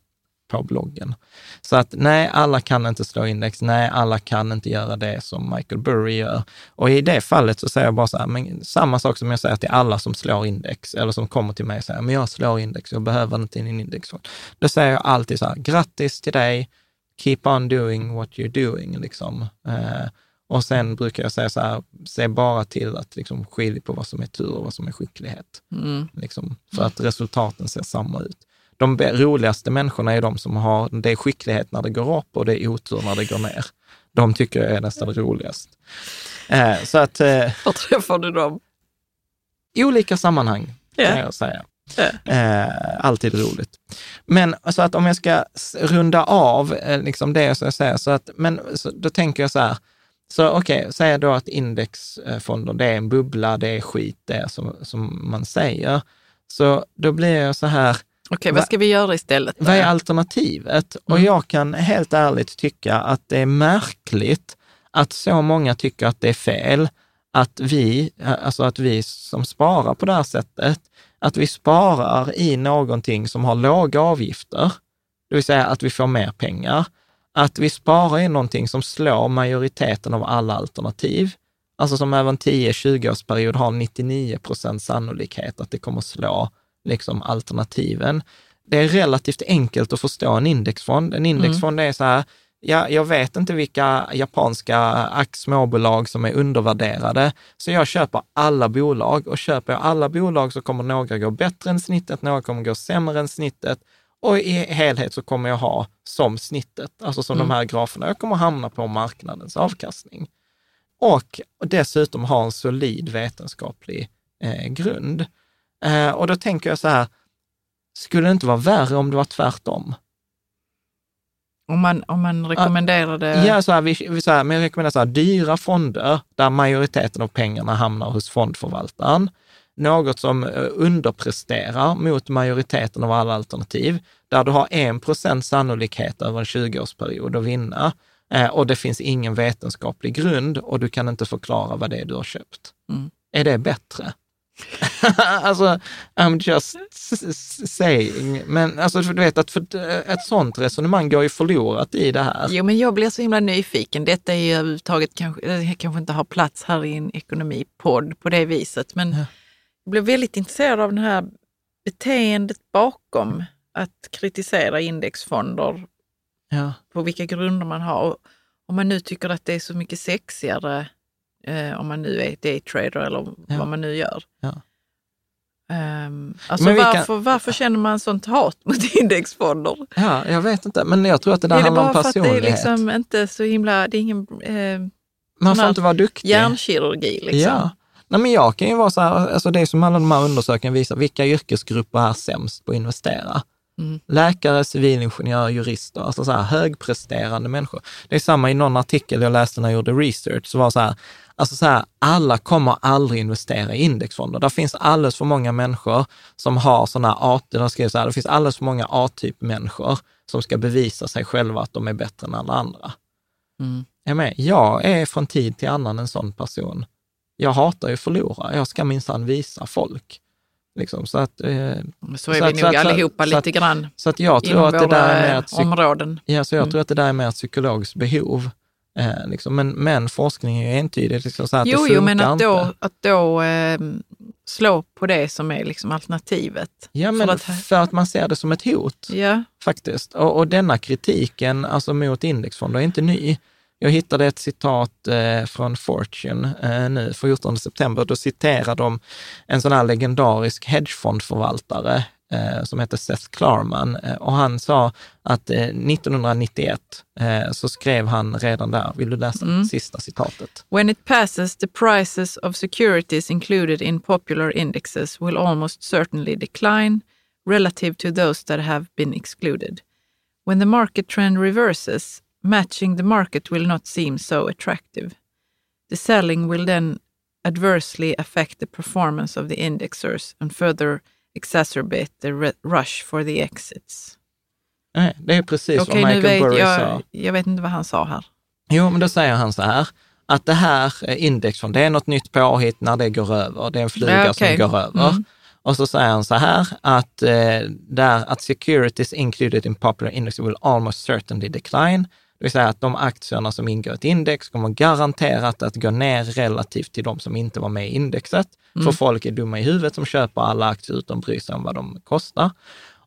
på bloggen. Så att nej, alla kan inte slå index. Nej, alla kan inte göra det som Michael Burry gör. Och i det fallet så säger jag bara så här, men samma sak som jag säger till alla som slår index, eller som kommer till mig och säger, men jag slår index, jag behöver inte en indexfond. Då säger jag alltid så här, grattis till dig, keep on doing what you're doing, liksom. Eh, och sen brukar jag säga så här, se bara till att liksom skilja på vad som är tur och vad som är skicklighet. Mm. Liksom, för att resultaten ser samma ut. De roligaste människorna är de som har, det är skicklighet när det går upp och det är otur när det går ner. De tycker jag är nästan roligast. Eh, så att eh, Var träffar du dem? i olika sammanhang kan Ja. jag säga. Eh, alltid roligt. Men så att om jag ska runda av eh, liksom det så jag säger, så att, men så, då tänker jag så här, så okej, säg då att indexfonder, det är en bubbla, det är skit, det är som, som man säger. Så då blir jag så här, Okej, Va- vad ska vi göra istället? då? vad är alternativet? Och Mm. jag kan helt ärligt tycka att det är märkligt att så många tycker att det är fel att vi, alltså att vi som sparar på det här sättet, att vi sparar i någonting som har låga avgifter, det vill säga att vi får mer pengar, att vi sparar i någonting som slår majoriteten av alla alternativ, alltså som över en 10-20 årsperiod har 99 procent sannolikhet att det kommer slå liksom alternativen. Det är relativt enkelt att förstå en indexfond. En indexfond är så här, ja, jag vet inte vilka japanska småbolag som är undervärderade, så jag köper alla bolag och köper jag alla bolag så kommer några gå bättre än snittet, några kommer gå sämre än snittet och i helhet så kommer jag ha som snittet, alltså som de här graferna, jag kommer hamna på marknadens avkastning. och dessutom har en solid vetenskaplig eh, grund. Eh, och då tänker jag så här, skulle det inte vara värre om det var tvärtom? Om man, om man rekommenderade... Ja, så här, vi, vi, så här, men jag rekommenderar så här, dyra fonder där majoriteten av pengarna hamnar hos fondförvaltaren. Något som eh, underpresterar mot majoriteten av alla alternativ, där du har en procent sannolikhet över en 20-årsperiod att vinna eh, och det finns ingen vetenskaplig grund och du kan inte förklara vad det är du har köpt. Mm. Är det bättre? alltså, I'm just saying. Men alltså, du vet att för ett sånt resonemang går ju förlorat i det här. Jo, men jag blir så himla nyfiken. Detta är ju överhuvudtaget kanske, det kanske inte har plats här i en ekonomipodd på det viset, men ja. jag blev väldigt intresserad av det här beteendet bakom att kritisera indexfonder ja. på vilka grunder man har. Och om man nu tycker att det är så mycket sexigare eh, om man nu är daytrader eller ja. vad man nu gör. Ja. Um, alltså varför, kan... varför känner man sånt hat mot indexfonder? Ja, jag vet inte, men jag tror att det där handlar om personlighet. Är det är liksom inte så himla, det är ingen eh, man får inte vara duktig. hjärnkirurgi liksom? Ja. Nej, men jag kan ju vara så här, alltså det är som alla de här undersökningarna visar, vilka yrkesgrupper är sämst på att investera? Mm. Läkare, civilingenjörer, jurister, alltså så här högpresterande människor. Det är samma i någon artikel jag läste när jag gjorde research, så var så här, alltså så här, alla kommer aldrig investera i indexfonder. Det finns alldeles för många människor som har sådana A, så här, det finns alldeles för många A-typ människor som ska bevisa sig själva att de är bättre än alla andra. Mm. Jag, med, jag är från tid till annan en sån person. Jag hatar ju att förlora. Jag ska minsann visa folk. Liksom, så att, eh, så är så vi att, nog så allihopa så, lite grann Så att jag tror att det där är mer ett, områden. Ja, så jag mm. tror att det där är mer ett psykologiskt behov. Eh, liksom. men, men forskning är ju entydig. Liksom, så att jo, det jo, men att inte. då, att då eh, slå på det som är liksom alternativet. Ja, men för att, för att man ser det som ett hot. Ja. Faktiskt. Och, och denna kritiken alltså mot indexfonder är inte ny. Jag hittade ett citat eh, från Fortune eh, nu, 14 september. Då citerar de en sån här legendarisk hedgefondförvaltare eh, som heter Seth Klarman. Och han sa att 1991 eh, eh, så skrev han redan där, vill du läsa mm. sista citatet? When it passes, the prices of securities included in popular indexes will almost certainly decline relative to those that have been excluded. When the market trend reverses, matching the market will not seem so attractive. The selling will then adversely affect the performance of the indexers and further exacerbate the rush for the exits. Nej, det är precis okay, vad Michael Burry jag, sa. Jag vet inte vad han sa här. Jo, men då säger han så här, att det här indexfond, det är något nytt påhitt när det går över. Det är en fluga ja, okay. som går över. Mm. Och så säger han så här, att, eh, där, att securities included in popular index will almost certainly decline. Det vill säga att de aktierna som ingår i ett index kommer garanterat att gå ner relativt till de som inte var med i indexet. Mm. För folk är dumma i huvudet som köper alla aktier utan att bry sig om vad de kostar.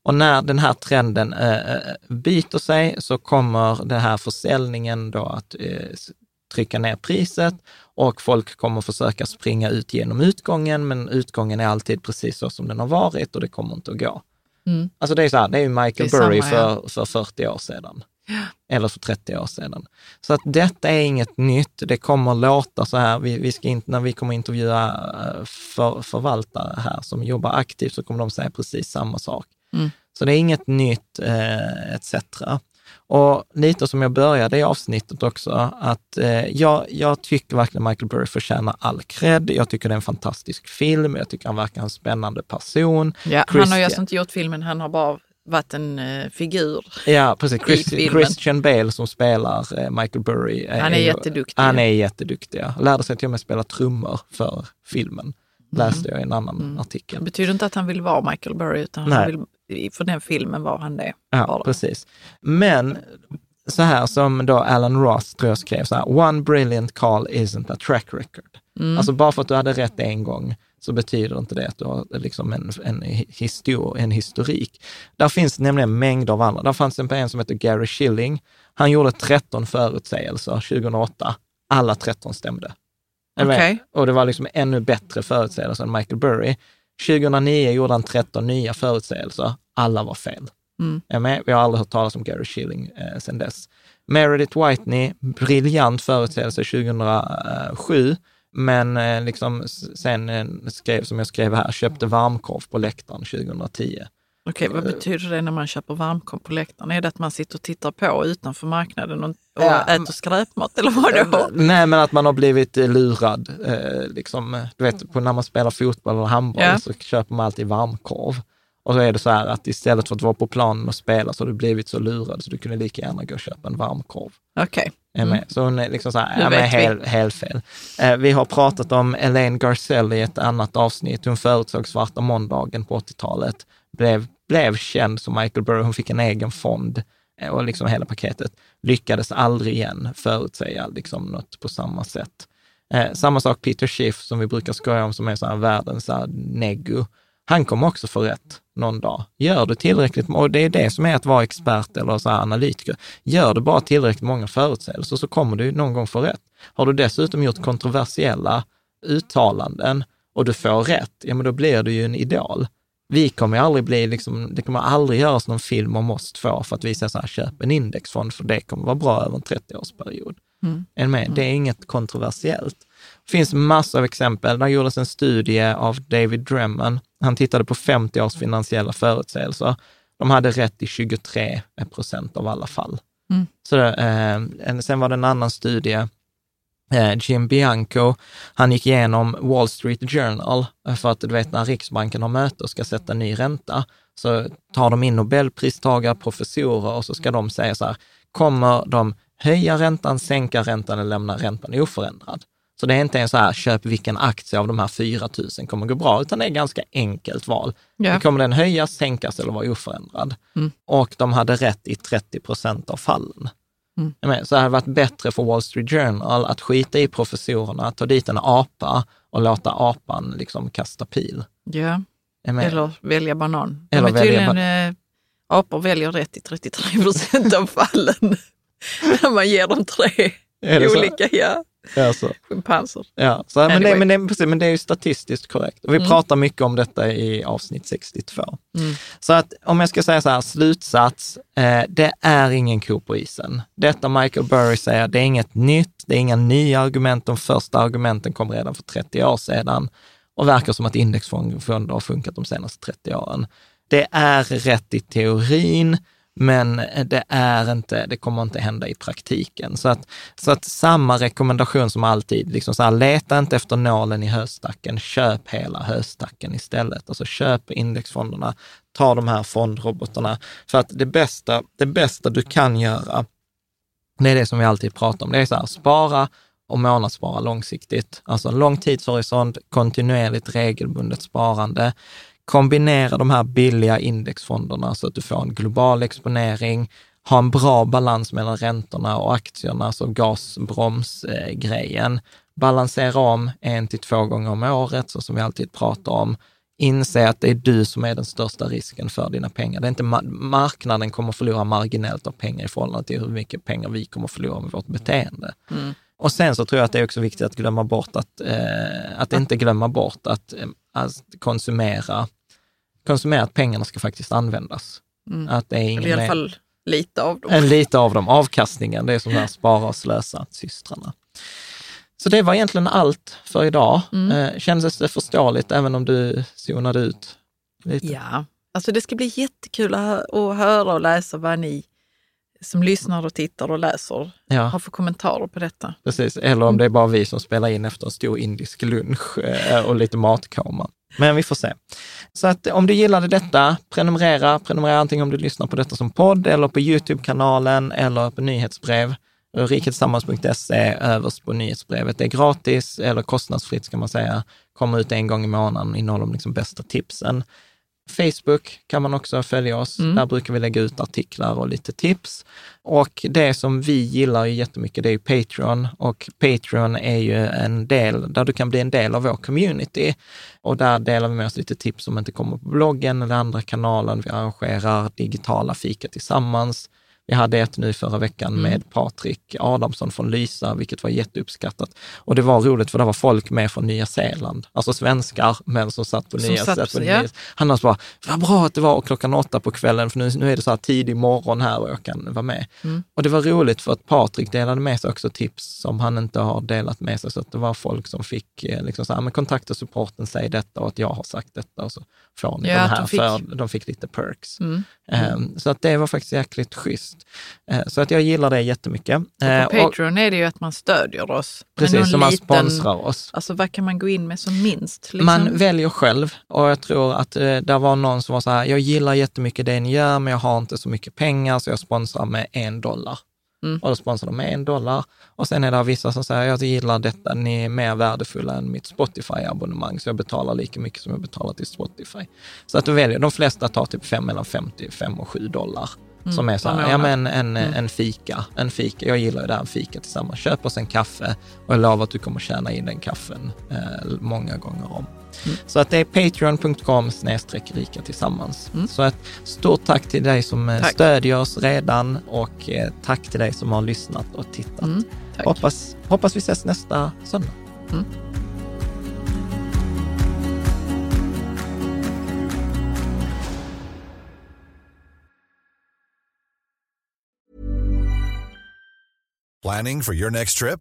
Och när den här trenden äh, byter sig så kommer den här försäljningen då att äh, trycka ner priset och folk kommer försöka springa ut genom utgången, men utgången är alltid precis så som den har varit och det kommer inte att gå. Mm. Alltså det är så här, det är Michael det är Burry samma, ja. för, för 40 år sedan. Eller för 30 år sedan. Så att detta är inget nytt. Det kommer låta så här. Vi, vi ska inte, när vi kommer intervjua eh, för, förvaltare här som jobbar aktivt så kommer de säga precis samma sak. Mm. Så det är inget nytt eh, etc. Och lite som jag började i avsnittet också, att eh, jag, jag tycker verkligen Michael Burry förtjänar all cred. Jag tycker det är en fantastisk film. Jag tycker han verkar en spännande person. Ja, Christian... Han har ju alltså inte gjort filmen, han har bara varit en uh, figur Ja, precis. Christian, Christian Bale som spelar uh, Michael Burry. Uh, han är, är jätteduktig. Han är jätteduktig, ja. Lärde sig till och med spela trummor för filmen. Läste mm. jag i en annan mm. artikel. Det betyder inte att han vill vara Michael Burry, utan Nej. han vill, för den filmen var han det. Ja, precis. Men så här som då Alan Ross tror jag skrev så här, one brilliant call isn't a track record. Mm. Alltså bara för att du hade rätt en gång så betyder inte det att du har liksom en, en, histor, en historik. Där finns nämligen mängder av andra. Där fanns en som heter Gary Schilling. Han gjorde 13 förutsägelser 2008. Alla 13 stämde. Okay. Och det var liksom ännu bättre förutsägelser än Michael Burry. 2009 gjorde han 13 nya förutsägelser. Alla var fel. Mm. Vi har aldrig hört talas om Gary Schilling eh, sedan dess. Meredith Whitney, briljant förutsägelse 2007, men eh, liksom sen eh, skrev, som jag skrev här, köpte varmkorv på läktaren 2010. Okej, vad betyder det när man köper varmkorv på läktaren? Är det att man sitter och tittar på utanför marknaden och, och Ja, äter skräpmat eller vad då? Nej, men att man har blivit eh, lurad. Eh, liksom, du vet, på när man spelar fotboll eller handboll Ja. så köper man alltid varmkorv. Och så är det så här att istället för att vara på planen och spela så har du blivit så lurad så du kunde lika gärna gå och köpa en varmkorv. Okej. Är med. Så hon är liksom så här, Mm. Ja, men vet vi. hel, helt fel. Eh, vi har pratat om Elaine Garcell i ett annat avsnitt. Hon förutsåg svarta måndagen på 80-talet. Blev, blev känd som Michael Burry. Hon fick en egen fond eh, och liksom hela paketet. Lyckades aldrig igen förutsäga liksom något på samma sätt. Eh, samma sak Peter Schiff som vi brukar skoja om som är så här världens så här neggu. Han kommer också få rätt någon dag. Gör du tillräckligt, och det är det som är att vara expert eller så analytiker. Gör du bara tillräckligt många förutsägelser så kommer du någon gång få rätt. Har du dessutom gjort kontroversiella uttalanden och du får rätt, ja men då blir du ju en idol. Vi kommer ju aldrig bli, liksom, det kommer aldrig göras någon film om oss två för att vi säger så här, köp en indexfond för det kommer vara bra över en 30-årsperiod. Mm. Är med? Det är inget kontroversiellt. Det finns massor av exempel. Det gjordes en studie av David Dreman. Han tittade på 50 års finansiella förutsägelser. De hade rätt i 23 procent av alla fall. Mm. Så eh, en- sen var det en annan studie eh, Jim Bianco, han gick igenom Wall Street Journal, för att du vet när Riksbanken har möte och ska sätta ny ränta, så tar de in Nobelpristagare, professorer och så ska de säga så här, kommer de höja räntan, sänka räntan eller lämna räntan oförändrad? Så det är inte en så här, köp vilken aktie av de här 4 000 kommer gå bra, utan det är ganska enkelt val. Ja. Kommer den höjas, sänkas eller vara oförändrad? Mm. Och de hade rätt i 30 procent av fallen. Mm. Så det hade varit bättre för Wall Street Journal att skita i professorerna, ta dit en apa och låta apan liksom kasta pil. Ja, eller välja banan. Eller är välja tydligen, eh, apor väljer rätt i 33 procent av fallen. När man ger dem tre olika ja, Schimpanser. Ja, så, men, det, men, det, precis, men det är ju statistiskt korrekt. Och vi Mm. pratar mycket om detta i avsnitt 62. Mm. Så att om jag ska säga så här, slutsats, eh, det är ingen ko på isen. Detta Michael Burry säger, det är inget nytt, det är inga nya argument. De första argumenten kom redan för 30 år sedan och verkar som att indexfonder har funkat de senaste 30 åren. Det är rätt i teorin, men det är inte, det kommer inte hända i praktiken. Så att, så att samma rekommendation som alltid, liksom så här, leta inte efter nålen i höstacken, köp hela höstacken istället. Alltså köp indexfonderna, ta de här fondrobotarna. För att det bästa, det bästa du kan göra, det är det som vi alltid pratar om, det är så här, spara och månadsspara långsiktigt. Alltså en lång tidshorisont, kontinuerligt regelbundet sparande. Kombinera de här billiga indexfonderna så att du får en global exponering, ha en bra balans mellan räntorna och aktierna, alltså gasbromsgrejen. Balansera om en till två gånger om året, så som vi alltid pratar om. Inse att det är du som är den största risken för dina pengar. Det är inte ma- marknaden kommer förlora marginellt av pengar i förhållande till hur mycket pengar vi kommer förlora med vårt beteende. Och sen så tror jag att det är också viktigt att glömma bort att, eh, att inte glömma bort att, eh, att konsumera, konsumera att pengarna ska faktiskt användas. Att det är ingen Eller i alla fall lite av dem. en lite av dem, avkastningen, det är som där spara och slösa, systrarna. Så det var egentligen allt för idag. Eh, kändes det förståeligt även om du zonade ut lite? Ja, alltså det ska bli jättekul att höra och läsa vad ni som lyssnar och tittar och läser Ja. har för kommentarer på detta. Precis, eller om det är bara vi som spelar in efter en stor indisk lunch eh, och lite matkoma. Men vi får se. Så att om du gillade detta, prenumerera. Prenumerera antingen om du lyssnar på detta som podd eller på YouTube-kanalen eller på nyhetsbrev. Riketillsammans.se överst på nyhetsbrevet. Det är gratis eller kostnadsfritt ska man säga. Kommer ut en gång i månaden, innehåller de liksom bästa tipsen. Facebook kan man också följa oss. Där brukar vi lägga ut artiklar och lite tips. Och det som vi gillar ju jättemycket, det är ju Patreon. Och Patreon är ju en del där du kan bli en del av vår community. Och där delar vi med oss lite tips som inte kommer på bloggen eller andra kanaler. Vi arrangerar digitala fika tillsammans. Vi hade ett nu förra veckan Mm. med Patrik Adamsson från Lysa, vilket var jätteuppskattat. Och det var roligt för det var folk med från Nya Zeeland, alltså svenskar, men som satt på Som Nya, nya ja. Han alltså bara, vad bra att det var klockan åtta på kvällen, för nu, nu är det så här tidig morgon här och jag kan vara med. Mm. Och det var roligt för att Patrik delade med sig också tips som han inte har delat med sig, så att det var folk som fick eh, liksom så här, men kontakta supporten, säg detta och att jag har sagt detta och så ni Ja, de här, de fick- för de fick lite perks. Mm. Ehm, Så att det var faktiskt jäkligt schysst. Eh, Så att jag gillar det jättemycket. Eh, På Patreon är det ju att man stödjer oss. Precis, som man liten- sponsrar oss. Alltså vad kan man gå in med som minst? Liksom? Man väljer själv och jag tror att eh, där var någon som var så här, jag gillar jättemycket det ni gör, men jag har inte så mycket pengar, så jag sponsrar med en dollar. Mm. Och då sponsrar de med en dollar. Och sen är det vissa som säger, jag gillar detta, ni är mer värdefulla än mitt Spotify-abonnemang, så jag betalar lika mycket som jag betalar till Spotify. Så att du väljer, de flesta tar typ fem mellan 50, 5 och 7 dollar. Som är så här, ja men en, en fika, en fika, jag gillar ju det här, en fika tillsammans. Köp oss en kaffe och jag lovar att du kommer tjäna in den kaffen eh, många gånger om. Så att det är patreon.com snedstreck rika tillsammans. Så ett stort tack till dig som eh, Tack. stödjer oss redan och eh, tack till dig som har lyssnat och tittat. Mm. Hoppas, hoppas vi ses nästa söndag. Planning for your next trip?